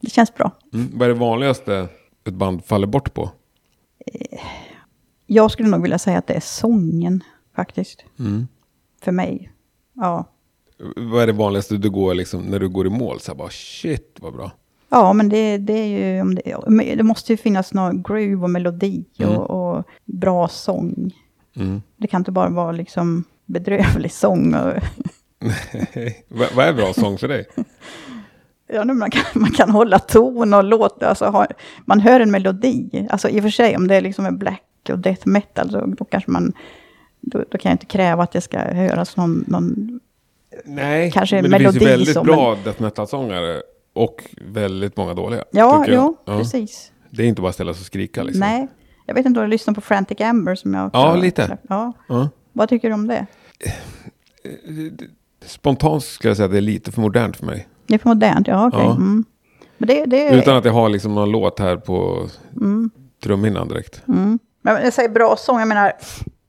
Det känns bra. Mm. Vad är det vanligaste ett band faller bort på? Jag skulle nog vilja säga att det är sången faktiskt. Mm. För mig. Ja. Vad är det vanligaste du går liksom när du går i mål? Så här bara shit vad bra. Ja, men det, det är ju... Om det, det måste ju finnas någon groove och melodi Mm. och, och bra sång. Mm. Det kan inte bara vara liksom bedrövlig sång. Och, vad, vad är bra sång för dig? ja, man, kan, man kan hålla ton och låta, alltså ha, man hör en melodi. Alltså i och för sig om det är liksom en black och death metal så då kanske man, då, då kan jag inte kräva att det ska höras någon, någon Nej, Kanske men det finns ju väldigt som bra death metal-sångare och väldigt många dåliga. Ja, jo, Ja. precis. Det är inte bara att ställa sig och skrika liksom. Nej, jag vet inte om du lyssnar på Frantic Amber som jag också Ja, lite. Ja, Ja. vad tycker du om det? Spontant skulle jag säga att det är lite för modernt för mig. Det är för modernt, ja okej. Ja. Mm. Men det, det. Utan att jag har liksom någon låt här på Mm. trumhinnan direkt. Mm. Men jag säger bra sång, jag menar,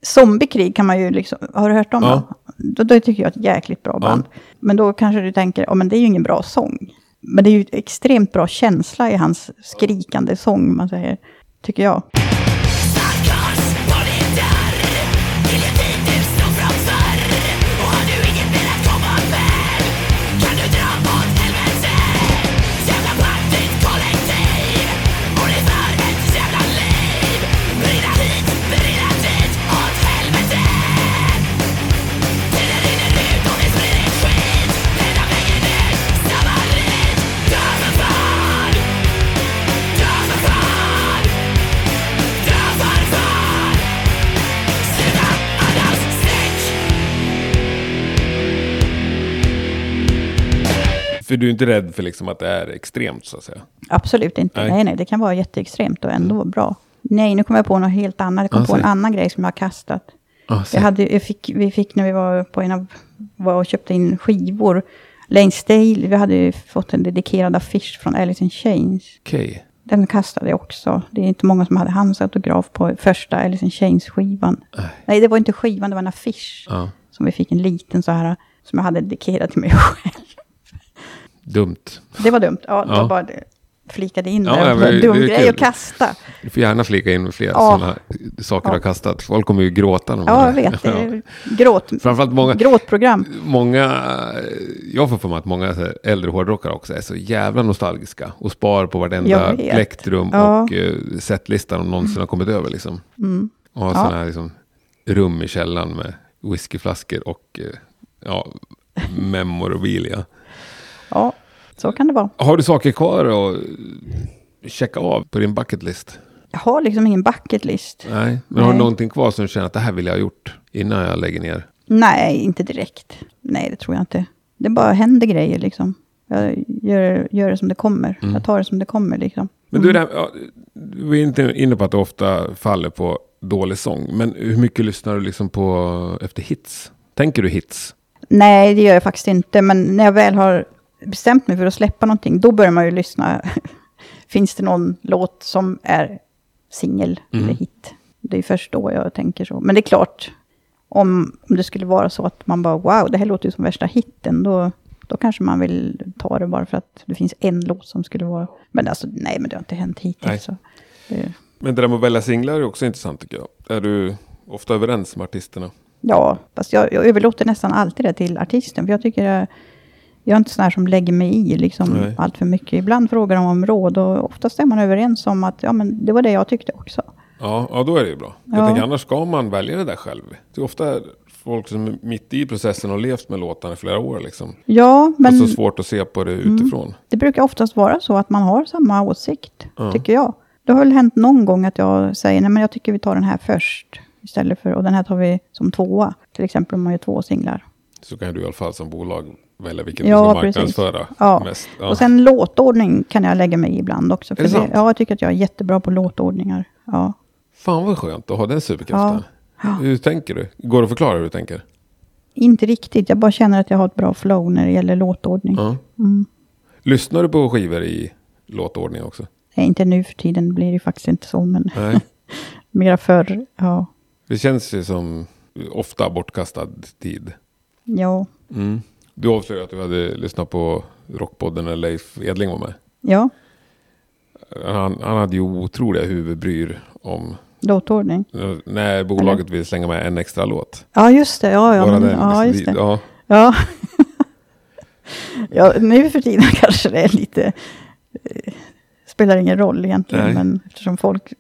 Zombiekrig kan man ju liksom, har du hört om Ja. det? Då, då tycker jag att det är ett jäkligt bra band. Men då kanske du tänker, ja men det är ju ingen bra sång. Men det är ju extremt bra känsla i hans skrikande sång, man säger, tycker jag. För du är inte rädd för liksom att det är extremt så att säga? Absolut inte. Nej. Nej. nej, det kan vara jätteextremt och ändå vara bra. Nej, nu kommer jag på något helt annat. Jag kom Ja, på en annan grej som jag har kastat. Ah, Jag hade, jag fick, vi fick när vi var på en av, var och köpte in skivor. Lane Staley, vi hade ju fått en dedikerad affisch från Alice in Chains. Okej. Den kastade jag också. Det är inte många som hade hans autograf på första Alice in Chains-skivan. Nej. Nej, det var inte skivan, det var en affisch. Ja. Som vi fick en liten så här, som jag hade dedikerat till mig själv. Dumt. Det var dumt. Ja, det Ja. var bara det. Flikade in Ja, en dum det grej att kasta. Du får gärna flika in fler Ja. sådana saker du Ja. har kastat. Folk kommer ju gråta. Ja, jag vet. Det gråt, Framförallt många, gråtprogram. många, jag får för mig att många äldre hårdrockare också är så jävla nostalgiska och spar på vartenda vet. plektrum Ja. och uh, setlistan de någonsin har kommit över liksom. Mm. Och har Ja. sådana här liksom, rum i källaren med whiskyflaskor och uh, ja, memorabilia. Ja, så kan det vara. Har du saker kvar att checka av på din bucket list? Jag har liksom ingen bucket list. Nej, men har du Nej. någonting kvar som du känner att det här vill jag ha gjort innan jag lägger ner? Nej, inte direkt. Nej, det tror jag inte. Det bara händer grejer liksom. Jag gör, gör det som det kommer. Mm. Jag tar det som det kommer liksom. Men du, är det- ja, du är inte inne på att du ofta faller på dålig sång. Men hur mycket lyssnar du liksom på efter hits? Tänker du hits? Nej, det gör jag faktiskt inte. Men när jag väl har bestämt mig för att släppa någonting, då börjar man ju lyssna. Finns det någon låt som är singel Mm. eller hit? Det är först då jag tänker så. Men det är klart, om, om det skulle vara så att man bara wow, det här låter ju som värsta hitten, då, då kanske man vill ta det bara för att det finns en låt som skulle vara... Men alltså, nej, men det har inte hänt hittills. Så. Det, Men det där med att välja singlar är också intressant tycker jag. Är du ofta överens med artisterna? Ja, fast jag, jag överlåter nästan alltid det till artisten. För jag tycker jag, jag är inte sån här som lägger mig i liksom Nej. allt för mycket. Ibland frågar de om råd och oftast är man överens om att ja, men det var det jag tyckte också. Ja, ja, då är det ju bra. Jag Ja. tänker annars ska man välja det där själv. Det är ofta folk som är mitt i processen och levt med låtarna i flera år liksom. Ja, men Mm. och så svårt att se på det utifrån. det brukar oftast vara så att man har samma åsikt, Ja. tycker jag. Det har väl hänt någon gång att jag säger, nej men jag tycker vi tar den här först. Istället för, och den här tar vi som tvåa. Till exempel om man gör två singlar. Så kan du i alla fall som bolag välja vilken Ja, du ska marknadsföra Ja. mest. Ja. Och sen låtordning kan jag lägga mig i ibland också. För Är det sant? ja, jag tycker att jag är jättebra på låtordningar. Ja. Fan vad skönt att ha den superkraften. Ja. Hur tänker du? Går det att förklara hur du tänker? Inte riktigt, jag bara känner att jag har ett bra flow när det gäller låtordning. Mm. Lyssnar du på skivor i låtordning också? Nej, inte nu för tiden blir det faktiskt inte så, men mera förr. Ja. Det känns ju som ofta bortkastad tid. Ja. Mm. Du avslöjade att du hade lyssnat på Rockpodden när Leif Edling var med. ja, Han, han hade ju otroliga huvudbryr om låtordning. när bolaget ville slänga med en extra låt. Ja, just det. Ja, ja, Bara men, den, ja liksom, just det. Ja, Ja. ja, nu för tiden kanske det är lite... eh, spelar ingen roll egentligen, Nej. men eftersom folk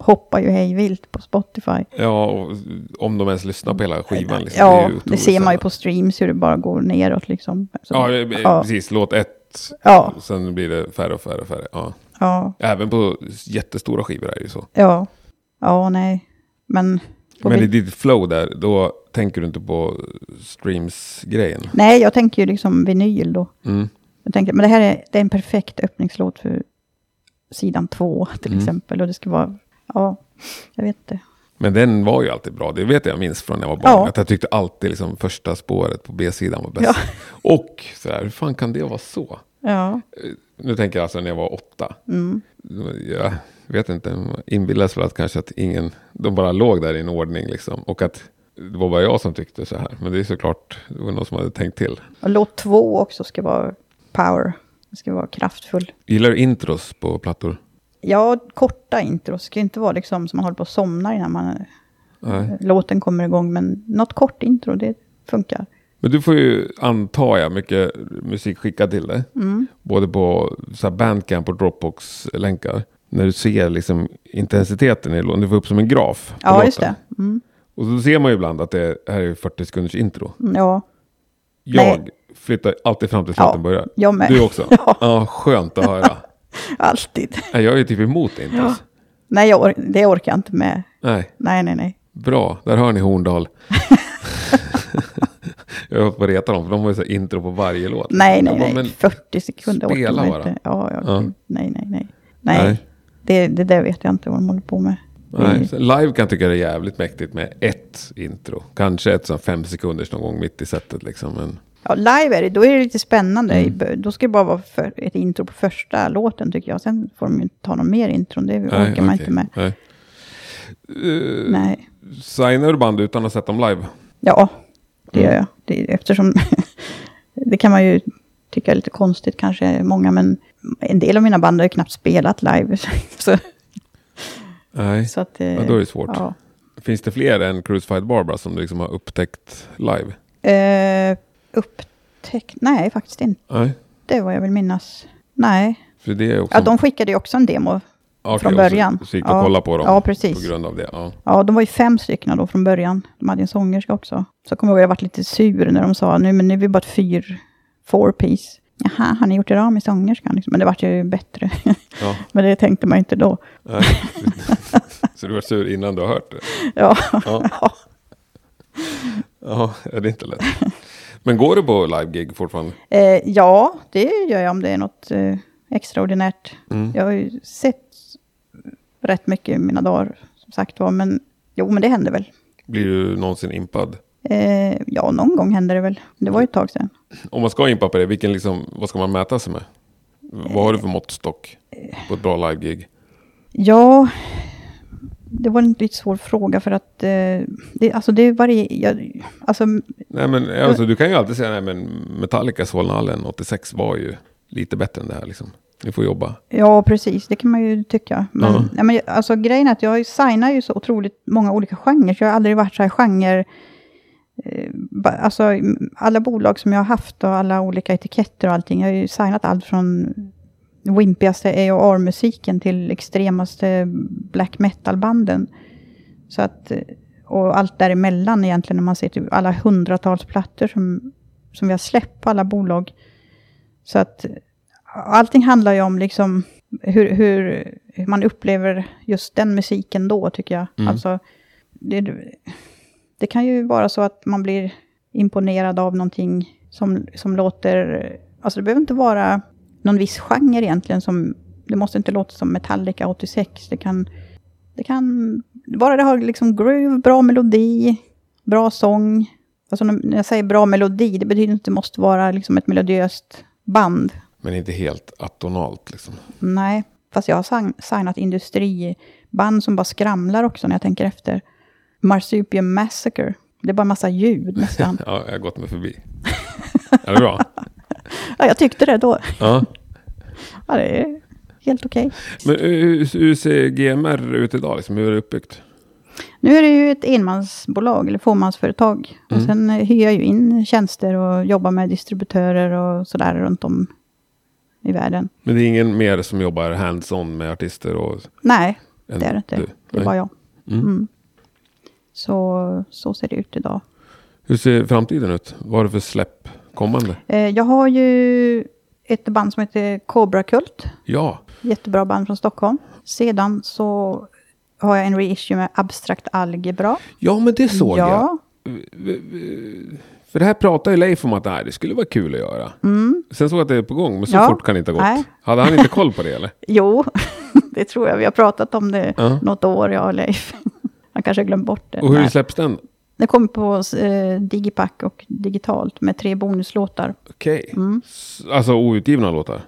hoppar ju hej vilt på Spotify. ja och om de ens lyssnar på hela skivan. Liksom, ja, det, otroligt ser man ju på streams hur det bara går neråt liksom. Så, Ja, det- ja. precis. Låt ett. Ja. Sen blir det färre och färre och färre. Ja. ja, Även på jättestora skivor är det ju så. ja, ja, nej. Men, Men i ditt flow där, då tänker du inte på streams-grejen. nej, jag tänker ju liksom vinyl då. Mm. Jag tänker, men det här är, det är en perfekt öppningslåt för sidan två till Mm. exempel. Och det ska vara, ja, jag vet inte. Men den var ju alltid bra. Det vet jag minns från när jag var barn. Ja. Att jag tyckte alltid liksom första spåret på B-sidan var bäst. Ja. Och så här, hur fan kan det vara så? Ja, Nu tänker jag alltså när jag var åtta. mm. Jag vet inte, inbillas väl att kanske att ingen, de bara låg där i en ordning liksom. Och att det var bara jag som tyckte så här. Men det är såklart, det var någon som hade tänkt till. Och låt två också ska vara power. Det ska vara kraftfull. Gillar du intros på plattor? Ja, korta intro. Det ska inte vara liksom som man håller på att somna innan man, Nej. låten kommer igång. Men något kort intro, det funkar. Men du får ju, antar jag, mycket musik skickad till dig. Mm. Både på så Bandcamp och Dropbox-länkar. När du ser liksom intensiteten i låten. Du får upp som en graf. Ja, låten. just det. Mm. Och så ser man ju ibland att det här är 40 sekunders intro. Mm, Ja, Jag Nej. flyttar alltid fram tills låten Ja, börjar. jag med. Du också? Ja. ja, skönt att höra. alltid. Nej, Jag är ju typ emot intros. Nej, jag or- det orkar jag inte med. Nej, Nej, nej, nej. bra. Där hör ni Horndal. jag har hållit på att reta dem, för de har ju så intro på varje låt. Nej, nej, bara, nej. men 40 sekunder orkar man inte. Ja, ja, Ja. Nej, nej, nej. Nej, Nej. Det, det där vet jag inte vad de håller på med. Nej, live kan jag tycka det är jävligt mäktigt med ett intro. Kanske ett sånt fem sekunders någon gång mitt i setet liksom. Men, Ja, live är det, då är det lite spännande. Mm. Då ska det bara vara för, ett intro på första låten tycker jag. Sen får de ju inte ta någon mer intron, det orkar nej, man inte med. Nej. Uh, Nej. Signar du band utan att sett dem live? Ja, det Mm. gör jag. Det, eftersom det kan man ju tycka är lite konstigt kanske, många, men en del av mina band har ju knappt spelat live. så, Nej, så att, ja, då är det svårt. Ja. Finns det fler än Crucified Barbara som du liksom har upptäckt live? Eh, upptäckt? Nej, faktiskt inte. Nej, Det vad jag vill minnas. Nej. för det är också... Ja, de skickade ju också en demo. Okej, från början. Så, så gick du Ja. och kollade på dem Ja, precis. på grund av det? Ja. Ja, de var ju fem stycken då från början. De hade en sångerska också. Så kommer jag ihåg att jag varit lite sur när de sa, nu, men nu är vi bara ett fyr, four piece. Jaha, har ni gjort er av med sångerskan? Liksom. Men det vart ju bättre. Ja, men det tänkte man inte då. nej. så du var sur innan du har hört det? Ja, Ja. Ja, det är inte lätt. Men går du på live-gig fortfarande? eh, ja det gör jag om det är något eh, extraordinärt. Mm. Jag har ju sett rätt mycket i mina dagar, som sagt var. Men jo, men det händer väl. Blir du någonsin impad? Eh, ja, någon gång händer det väl. Det var ju ett tag sedan. Om man ska impa på det, vilken liksom, vad ska man mäta sig med? Vad har du för måttstock på ett bra live-gig? Ja, det var en lite svår fråga för att eh, det, alltså det varierar. Alltså, Nej, men alltså, du kan ju alltid säga, nej men Metallica Solnahallen 86 var ju lite bättre än det här liksom. Ni får jobba. ja, precis, det kan man ju tycka. Men, Ja. nej, men alltså, grejen är att jag signar ju så otroligt många olika genrer. Så jag har aldrig varit så här genre eh, alltså alla bolag som jag har haft och alla olika etiketter och allting. Jag har ju signat allt från wimpigaste AR-musiken till extremaste black metal-banden. Så att, och allt däremellan egentligen när man ser till alla hundratals plattor som, som vi har släppt på alla bolag. Så att allting handlar ju om liksom hur, hur, hur man upplever just den musiken då, tycker jag. Mm. Alltså, det, det kan ju vara så att man blir imponerad av någonting som, som låter... Alltså det behöver inte vara någon viss genre egentligen. Som, det måste inte låta som Metallica 86. Det kan, det kan bara det har liksom groove, bra melodi, bra sång. Alltså när jag säger bra melodi, det betyder inte att det måste vara liksom ett melodiöst band. Men inte helt atonalt liksom. Nej, fast jag har sign- signat industriband som bara skramlar också när jag tänker efter. Marsupium Massacre. Det är bara massa ljud nästan. Ja, jag har gått mig förbi. Är det bra? ja, jag tyckte det då. Ja. Ja, det är helt okej. Men hur, hur ser GMR ut idag? Liksom? Hur är det uppbyggt? Nu är det ju ett enmansbolag, eller fåmansföretag. Och Mm. sen eh, hyr jag ju in tjänster och jobbar med distributörer och sådär runt om i världen. Men det är ingen mer som jobbar hands-on med artister? Och, Nej, det är det inte. du? Det är bara jag. Mm. Mm. Så, så ser det ut idag. Hur ser framtiden ut? Vad har du för släpp kommande? Eh, Jag har ju ett band som heter Cobra Kult. Ja, Jättebra band från Stockholm. Sedan så har jag en reissue med Abstrakt Algebra. ja men det såg jag. ja. För det här pratade ju Leif om att nej, det skulle vara kul att göra. Sen såg jag att det är på gång, men så Mm. Ja. fort kan det inte ha gått. Nej. Hade han inte koll på det eller? Jo, det tror jag. Vi har pratat om det Ja. något år, jag och Leif. Han kanske har glömt bort det. Och hur Nej. släpps den? Det kommer på eh, Digipack och digitalt med tre bonuslåtar. Okej. Mm. S- Alltså outgivna låtar?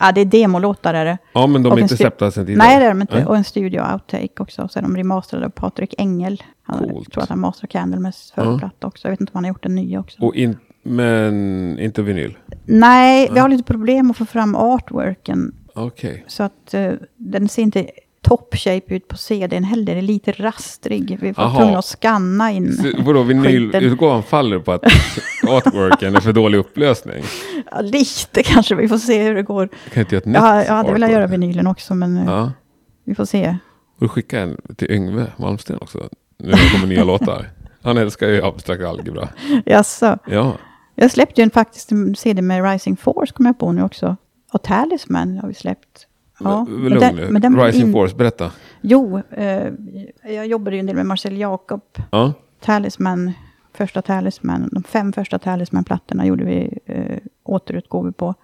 Ja, det är demolåtar är det. Ja, men de Och är inte släppta sen tidigare? Nej, det är de inte. Nej. Och en studio outtake också. Så är de remasterade av Patrik Engel. Han, Coolt. Jag tror att han masterade Candlemas Ja. förra platta också. Jag vet inte om han har gjort en ny också. Och in, men inte vinyl? Nej, vi har lite problem att få fram artworken. Okej. Så att eh, den ser inte top shape ut på CDn heller. Den är lite rastrig. Vi får Aha. tvungna att scanna in Så Vadå, vinylutgåvan faller på att artworken är för dålig upplösning? Ja, lite kanske. Vi får se hur det går. Kan inte göra ett nytt Jag, jag hade velat göra vinylen också, men eh, Ja. vi får se. Och du skickar en till Yngve Malmsten också. Nu det kommer nya låtar. Han älskar ju abstrakt algebra. Jaså. Ja. Jag släppte ju en, faktiskt en CD med Rising Force, kommer jag på nu också. Och Talisman har vi släppt. Ja, lugn den- nu. den Rising in- Force, berätta. Jo, eh, jag jobbade ju en del med Marcel Jacob. Ja. Talisman, första Talisman, de fem första Talisman-plattorna gjorde vi eh, återutgåvor på.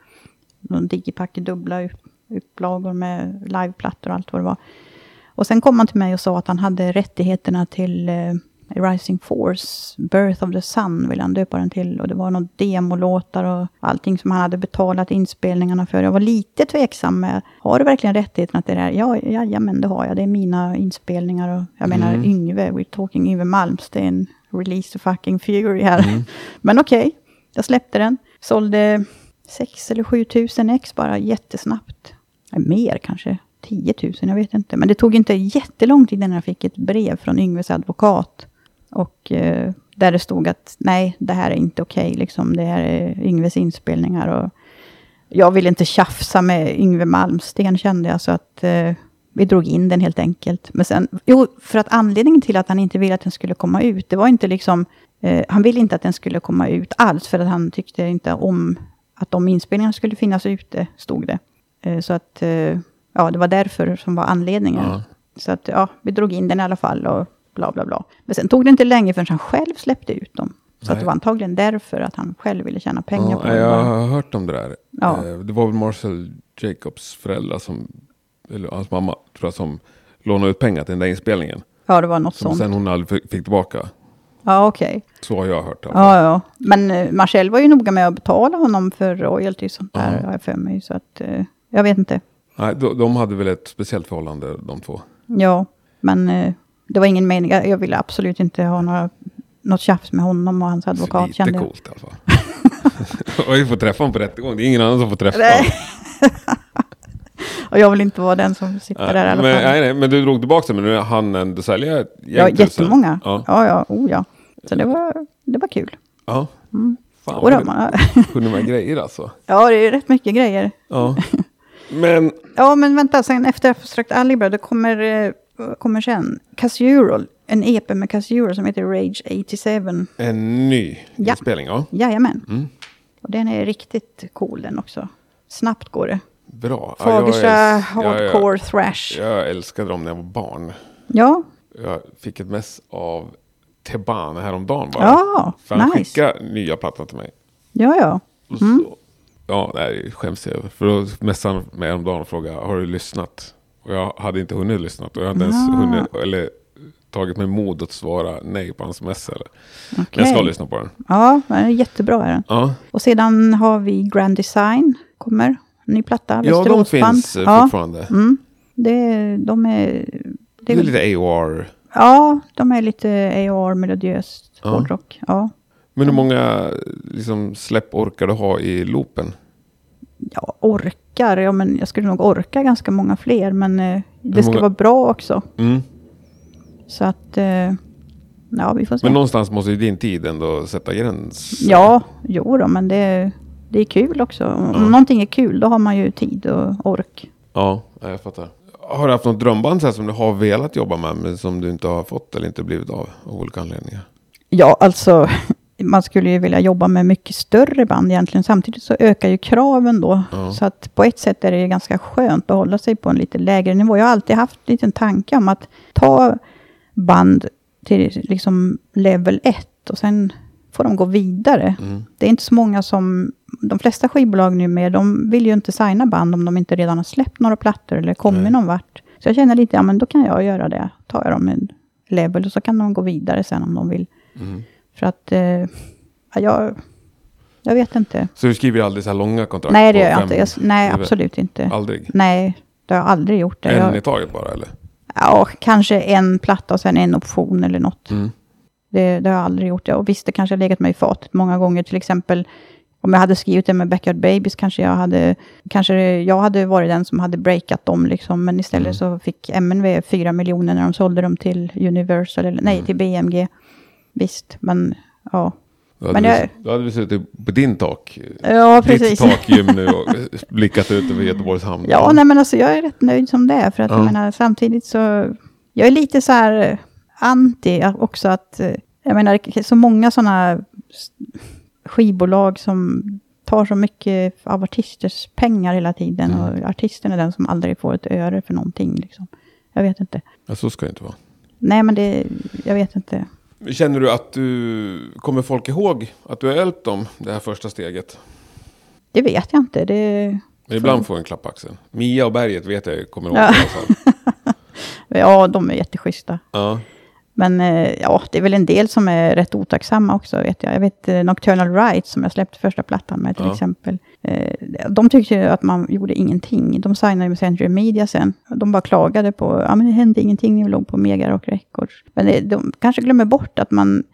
De digipack i dubbla upp, upplagor med liveplattor och allt vad det var. Och sen kom han till mig och sa att han hade rättigheterna till eh, Rising Force, Birth of the Sun vill han döpa den till. Och det var någon demolåtar och allting som han hade betalat inspelningarna för. Jag var lite tveksam med, har du verkligen rättigheterna till det här? Ja, jajamän, det har jag. Det är mina inspelningar och jag menar Mm. Yngve, we're talking Yngve Malmsten, release the fucking fury här. Mm. Men okej, jag släppte den. Sålde 6 eller 7 tusen ex bara jättesnabbt. Mer kanske, 10 000, jag vet inte. Men det tog inte jättelång tid innan jag fick ett brev från Yngves advokat. Och eh, där det stod att nej, det här är inte okej, liksom. Det här är Yngves inspelningar. Och jag ville inte tjafsa med Yngve Malmsten kände jag, så att eh, vi drog in den helt enkelt. Men sen, jo, för att anledningen till att han inte ville att den skulle komma ut, det var inte liksom, eh, han ville inte att den skulle komma ut alls, för att han tyckte inte om att de inspelningarna skulle finnas ute, stod det. Eh, så att, eh, ja, det var därför som var anledningen. Ja. Så att, ja, vi drog in den i alla fall och bla bla bla. Men sen tog det inte länge förrän han själv släppte ut dem. Så det var antagligen därför att han själv ville tjäna pengar Ja, på det. jag har hört om det där. Ja. Eh, Det var väl Marcel Jacobs föräldrar som, eller hans mamma tror jag, som lånade ut pengar till den där inspelningen. Ja, det var något Som sånt. sen hon aldrig fick- tillbaka. Ja, okej. Så har jag hört. fall. Ja, ja. Men eh, Marcel var ju noga med att betala honom för royalty och sånt där, Ja. har jag för mig. Så att, eh, jag vet inte. Nej, de, de hade väl ett speciellt förhållande de två. Ja, men det var ingen mening. Jag jag ville absolut inte ha några, något tjafs med honom och hans advokat. Lite kände jag. coolt i alla fall. och vi får träffa honom på rättegång. Det är ingen annan som får träffa Nej. honom. Och jag vill inte vara den som sitter där i alla men, fall. nej, nej, men du drog tillbaka det, men nu hann ändå sälja Ja, jättemånga. Ja. Ja, ja, oh ja. Så det var, det var kul. Ja. Mm. Fan, vad man, kunde man grejer alltså. ja, det är rätt mycket grejer. Ja. Men, Ja, men vänta, sen efter Abstract Algebra, då kommer, eh, kommer sen Casural, en EP med Casural som heter Rage 87. en ny Ja. inspelning, ja. Jajamän. Mm. Och den är riktigt cool den också. Snabbt går det. Bra. Ja, jag Fagersta äls- hardcore thrash. Jag, jag älskade dem när jag var barn. Ja, Jag fick ett mess av Teban häromdagen bara. ja, För han nice. skickade nya plattan till mig. Ja, ja. Så, Ja, nej, skäms jag över. För då messade han mig häromdagen och frågade, har du lyssnat? Och jag hade inte hunnit lyssna. Och jag hade inte ens Ah. hunnit, eller tagit mig mod att svara nej på hans mess. Eller. Men jag ska lyssna på den. Ja, den är jättebra är den. Ja, Och sedan har vi Grand Design, kommer. Ny platta, ja de finns eh, ja, fortfarande. mm, det, de är... Det är väl- lite AOR. Ja, de är lite AR, melodiöst, Ja. hårdrock. Ja. Men hur många liksom, släpp orkar du ha i loopen? ja, orkar. Ja, men jag skulle nog orka ganska många fler, men eh, det ska många- vara bra också. Mm. Så att, eh, ja, vi får se. Men någonstans måste ju din tid ändå sätta gräns. Ja, jo då, men det, det är kul också. Om Ja. någonting är kul, då har man ju tid och ork. Ja, ja, jag fattar. Har du haft något drömband så här som du har velat jobba med men som du inte har fått eller inte blivit av av olika anledningar? Ja, alltså, man skulle ju vilja jobba med mycket större band egentligen. Samtidigt så ökar ju kraven då. Ja. Så att på ett sätt är det ganska skönt att hålla sig på en lite lägre nivå. Jag har alltid haft en liten tanke om att ta band till liksom level 1 och sen får de gå vidare. Mm. Det är inte så många som, de flesta skivbolag nu med, de vill ju inte signa band om de inte redan har släppt några plattor eller kommit Nej. någon vart. Så jag känner lite, ja men då kan jag göra det. Tar jag dem en level och så kan de gå vidare sen om de vill. Mm. För att, eh, ja, jag, jag vet inte. Så du skriver aldrig så här långa kontrakt? Nej, det gör jag inte. Jag, nej, absolut inte. Aldrig? Nej, det har jag aldrig gjort. Det. En i Jag, taget bara eller? ja, kanske en platta och sen en option eller något. Mm. Det, det har jag aldrig gjort. Och visst, det kanske har legat mig i fatet många gånger. Till exempel om jag hade skrivit det med Backyard Babies kanske jag hade, kanske jag hade varit den som hade breakat dem. Liksom. Men istället Mm. så fick MNV 4 miljoner när de sålde dem till Universal, eller nej, Mm. till BMG. Visst, men ja. Då hade, Men du, jag- då hade du suttit på din tak. Ja, Ditt precis. takgym nu och blickat ut över Göteborgs hamn. Ja, nej men alltså jag är rätt nöjd som det är. För att Ja. jag menar samtidigt så, jag är lite så här eh, anti också att, eh, jag menar så många sådana skivbolag som tar så mycket av artisters pengar hela tiden. Mm. Och artisten är den som aldrig får ett öre för någonting. Liksom. Jag vet inte. Ja, så ska det inte vara. Nej men det, jag vet inte. Känner du att du, kommer folk ihåg att du har hjälpt dem det här första steget? Det vet jag inte. Det, Men ibland får en klapp på axeln. Mia och Berget vet jag kommer ihåg. Ja. ja, de är jätteschyssta. Ja. Men eh, ja, det är väl en del som är rätt otacksamma också, vet jag. Jag vet eh, Nocturnal Rights som jag släppte första plattan med till Ja. exempel. Eh, de tyckte ju att man gjorde ingenting. De signade med Century Media sen. De bara klagade på, ja men det hände ingenting vi låg på Mega Rock Records. Men det, de kanske glömmer bort att man,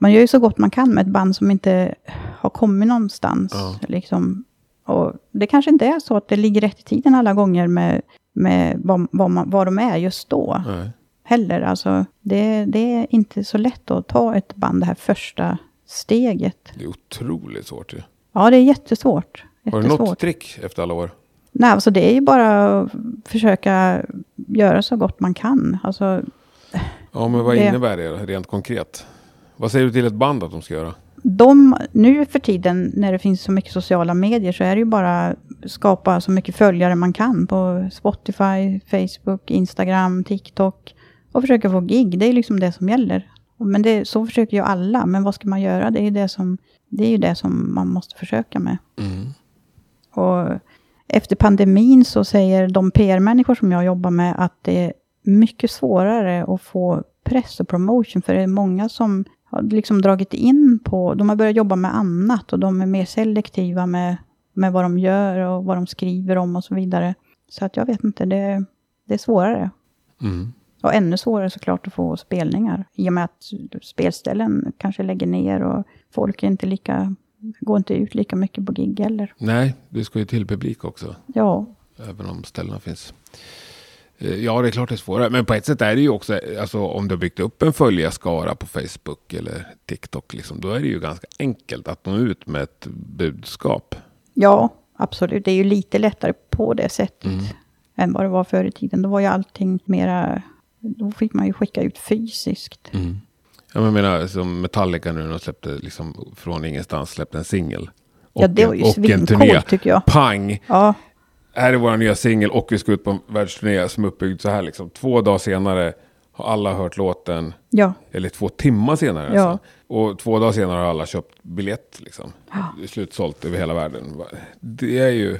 man gör ju så gott man kan med ett band som inte har kommit någonstans. Ja. Liksom. Och det kanske inte är så att det ligger rätt i tiden alla gånger med, med vad, vad, man, vad de är just då Nej. Heller. Alltså, det, det är inte så lätt att ta ett band det här första steget. Det är otroligt svårt ju. Ja, det är jättesvårt. Har du något jättesvårt. trick efter alla år? Nej, alltså det är ju bara att försöka göra så gott man kan. Alltså, Ja, men vad Det- innebär det rent konkret? Vad säger du till ett band att de ska göra? de, nu för tiden när det finns så mycket sociala medier så är det ju bara skapa så mycket följare man kan på Spotify, Facebook, Instagram, TikTok och försöka få gig. Det är liksom det som gäller. Men det, så försöker ju alla. Men vad ska man göra? Det är ju det som, det är ju det som man måste försöka med. Mm. Och efter pandemin så säger de PR-människor som jag jobbar med att det är mycket svårare att få press och promotion. För det är många som har liksom dragit in på, de har börjat jobba med annat och de är mer selektiva med, med vad de gör och vad de skriver om och så vidare. Så att jag vet inte, det, det är svårare. Mm. Och ännu svårare såklart att få spelningar. I och med att spelställen kanske lägger ner och folk är inte lika, går inte ut lika mycket på gig heller. Nej, det ska ju till publik också. Ja, Även om ställena finns. Eh, Ja, det är klart det är svårare. Men på ett sätt är det ju också, alltså om du har byggt upp en följarskara på Facebook eller TikTok, liksom, då är det ju ganska enkelt att nå ut med ett budskap. Ja, absolut. Det är ju lite lättare på det sättet. Mm. Än vad det var förr i tiden. Då var ju allting mera... Då fick man ju skicka ut fysiskt. Ja, men jag menar som Metallica nu, de släppte liksom från ingenstans släppte en singel. Ja, det var ju svincoolt tycker jag. Pang! Ja, Här är vår nya singel och vi ska ut på en världsturné som är uppbyggd så här liksom. Två dagar senare har alla hört låten. ja, Eller två timmar senare Ja. alltså. Och två dagar senare har alla köpt biljett liksom. Är slutsålt över hela världen. Det är ju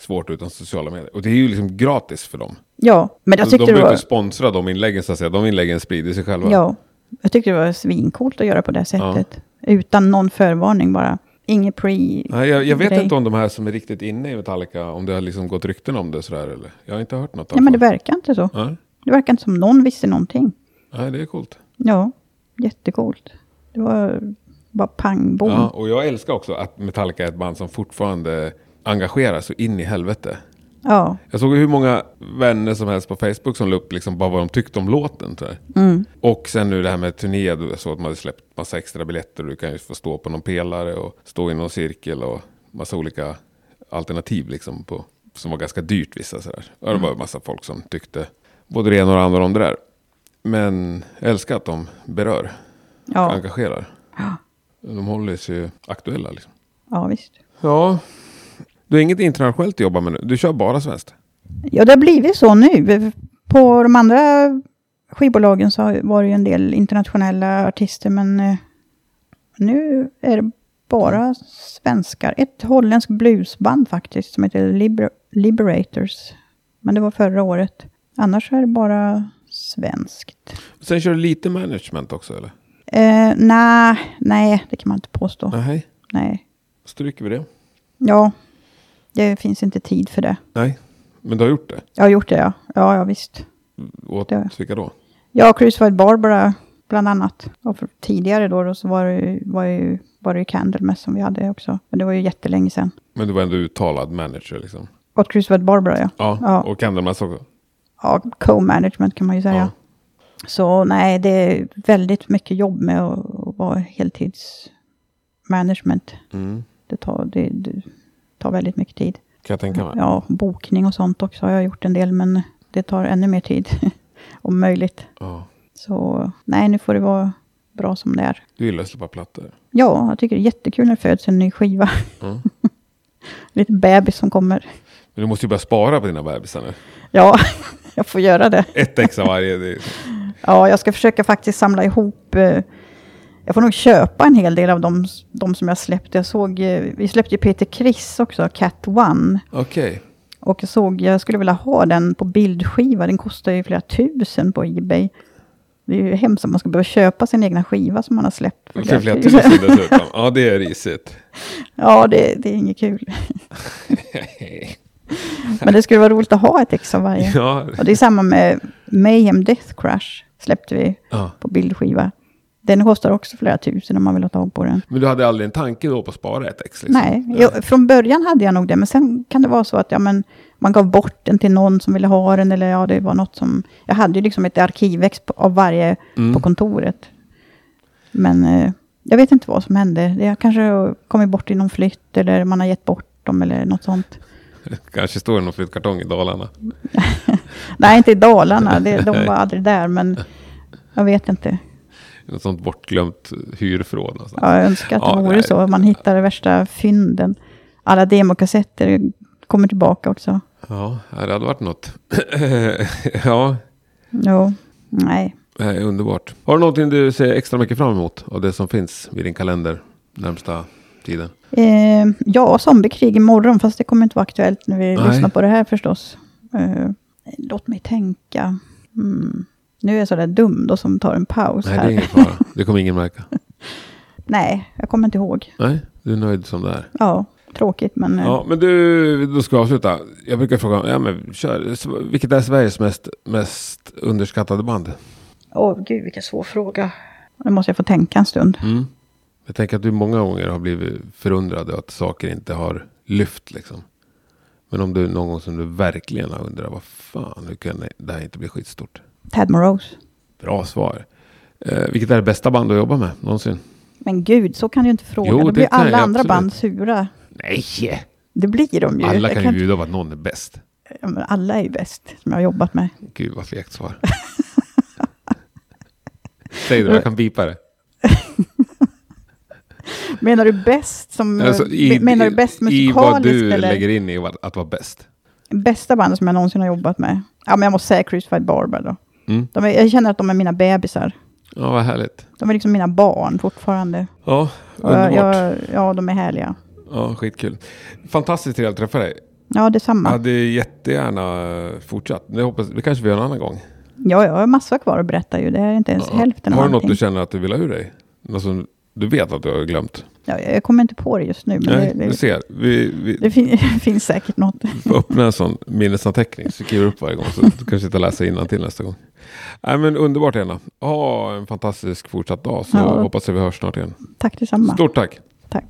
svårt utan sociala medier. Och det är ju liksom gratis för dem. Ja. Men jag de tyckte det behöver var... inte sponsra de inläggen så att säga. De inläggen sprider sig själva. Ja, jag tyckte det var svincoolt att göra på det sättet. Utan någon förvarning bara. Inget pre... Nej, jag, jag vet grej. inte om de här som är riktigt inne i Metallica, om det har liksom gått rykten om det sådär eller? Jag har inte hört något. Ja, alla men det verkar inte så. Nej, Det verkar inte som någon visste någonting. nej, det är coolt. Ja, jättecoolt. Det var bara pang bom. Ja, och jag älskar också att Metallica är ett band som fortfarande engagerar så in i helvete. Ja, Jag såg hur många vänner som helst på Facebook som la upp liksom bara vad de tyckte om låten. Mm. Och sen nu det här med turné, då, så att man hade släppt massa extra biljetter. Du kan ju få stå på någon pelare och stå i någon cirkel och massa olika alternativ liksom på, som var ganska dyrt vissa. Så där. Och det var en massa folk som tyckte både det ena och det andra om det där. Men jag älskar att de berör, ja, engagerar. De håller sig ju aktuella liksom. ja, visst. Ja, du har inget internationellt att jobba med nu. Du kör bara svenskt. Ja, det har blivit så nu. På de andra skivbolagen så var det ju en del internationella artister, men eh, nu är det bara svenskar. Ett holländskt bluesband faktiskt, som heter Liber- Liberators. Men det var förra året. Annars är det bara svenskt. Sen kör du lite management också eller? Eh, nej, nej, det kan man inte påstå. Nej, Nej. stryker vi det? Ja, det finns inte tid för det. Nej, men du har gjort det. Jag har gjort det, ja. Ja, ja visst. Åt Det- vilka då? Ja, Crucified Barbara bland annat. Och tidigare då, då så var det, ju- var, ju, var det ju Candlemass som vi hade också. Men det var ju jättelänge sedan. Men du var ändå uttalad manager liksom. Åt Crucified Barbara, ja. Ja, Ja. och Candlemass också. Ja, co-management kan man ju säga. Ja. Så nej, det är väldigt mycket jobb med att, att vara heltidsmanagement. Mm. Det tar, det, det tar väldigt mycket tid. Kan jag tänka mig. Ja, bokning och sånt också har jag gjort en del, men det tar ännu mer tid. om möjligt. Ja. Så nej, nu får det vara bra som det är. Du gillar att släppa plattor. Ja, jag tycker det är jättekul när det föds en ny skiva. Mm. Lite bebis som kommer. Men du måste ju börja spara på dina bebisar nu. Ja, jag får göra det. Ett ex av varje. Ja, jag ska försöka faktiskt samla ihop. eh, Jag får nog köpa en hel del av dem, de som jag släppte. Jag såg, eh, vi släppte ju Peter Criss också, Cat One. Okej. Och jag såg, jag skulle vilja ha den på bildskiva. Den kostar ju flera tusen på Ebay. Det är ju hemskt om man ska behöva köpa sin egna skiva som man har släppt. för flera tusen. tusen dessutom. Ja, det är risigt. Ja, det, det är inget kul. Men det skulle vara roligt att ha ett ex av varje. ja. Och det är samma med Mayhem Death Crash. Släppte vi ja. på bildskiva. Den kostar också flera tusen om man vill ha tag på den. Men du hade aldrig en tanke då på att spara ett ex? Liksom? Nej, jo, från början hade jag nog det. Men sen kan det vara så att ja, men, man gav bort den till någon som ville ha den. Eller ja, det var något som... Jag hade ju liksom ett arkivex på- av varje Mm. på kontoret. Men eh, jag vet inte vad som hände. Det har kanske kommit bort i någon flytt. Eller man har gett bort dem eller något sånt. Kanske står det någon flyttkartong i Dalarna. Nej, inte i Dalarna. Det, de var aldrig där. Men jag vet inte. Något sånt bortglömt hyrförråd någonstans. Ja, jag önskar att det Ja, vore nej. så. Man hittar de värsta fynden. Alla demokassetter kommer tillbaka också. Ja, det hade varit något. ja, Jo, nej. är underbart. Har du någonting du ser extra mycket fram emot av det som finns vid din kalender närmsta tiden? Eh, ja, zombiekrig imorgon, fast det kommer inte vara aktuellt när vi Nej. lyssnar på det här förstås. Eh, låt mig tänka. Mm. Nu är jag sådär dum då som tar en paus Nej, det här. är ingen fara. Det kommer ingen märka. Nej, jag kommer inte ihåg. Nej, du är nöjd som det är. Ja, tråkigt men... eh, Ja, men du, då ska jag avsluta. Jag brukar fråga, ja men kör. Vilket är Sveriges mest, mest underskattade band? Åh gud, vilken svår fråga. Nu måste jag få tänka en stund. Mm. Jag tänker att du många gånger har blivit förundrad att saker inte har lyft liksom. Men om du någon gång som du verkligen har undrat, vad fan, hur kan det här inte bli skitstort? Tad Morose. Bra svar. Eh, vilket är det bästa band du jobbar med någonsin? Men gud, så kan du inte fråga. Jo, Då det blir alla jag andra absolut. band sura. Nej! Det blir de ju. Alla kan ju bjuda på att någon är bäst. Alla är ju bäst, som jag har jobbat med. Gud vad fegt svar. Säg det, jag kan bipa det. Menar du bäst som... Alltså, i, menar du bäst I vad musikaliskt du eller? lägger in i att, att vara bäst. Bästa bandet som jag någonsin har jobbat med? Ja, men jag måste säga Crucified Barber då. Mm. De är, jag känner att de är mina bebisar. Ja, vad härligt. De är liksom mina barn fortfarande. Ja, underbart. jag, ja, de är härliga. Ja, skitkul. Fantastiskt trevligt att träffa dig. Ja, detsamma. Jag hade jättegärna fortsatt. Det, hoppas, det kanske vi gör en annan gång. Ja, jag har massor kvar att berätta ju. Det är inte ens Ja. hälften av Har du något allting. du känner att du vill ha ur dig? Något som du vet att du har glömt? Ja, jag kommer inte på det just nu. Men Nej, det, du det, ser. Vi, vi det fin, finns säkert något. öppna en sån minnesanteckning. Skriver upp varje gång. Så du kanske inte läsa till nästa gång. Nej, men underbart Ena. Ha en fantastisk fortsatt dag. Så Ja. hoppas jag vi hörs snart igen. Tack detsamma. Stort tack. Tack.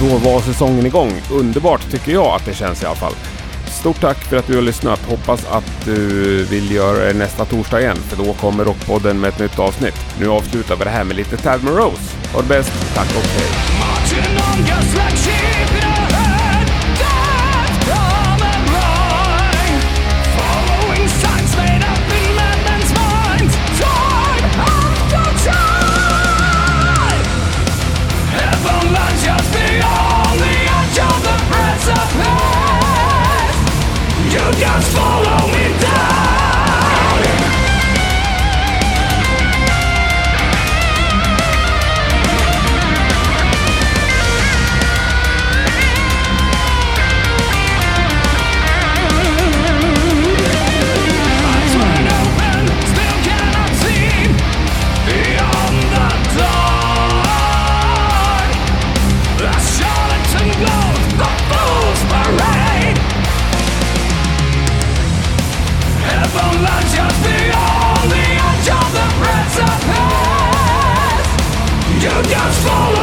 Då var säsongen igång. Underbart tycker jag att det känns i alla fall. Stort tack för att du har lyssnat. Hoppas att du vill göra det nästa torsdag igen, för då kommer Rockpodden med ett nytt avsnitt. Nu avslutar vi det här med lite Tad Rose. Ha det bäst. Tack och hej. You just follow me. you just fall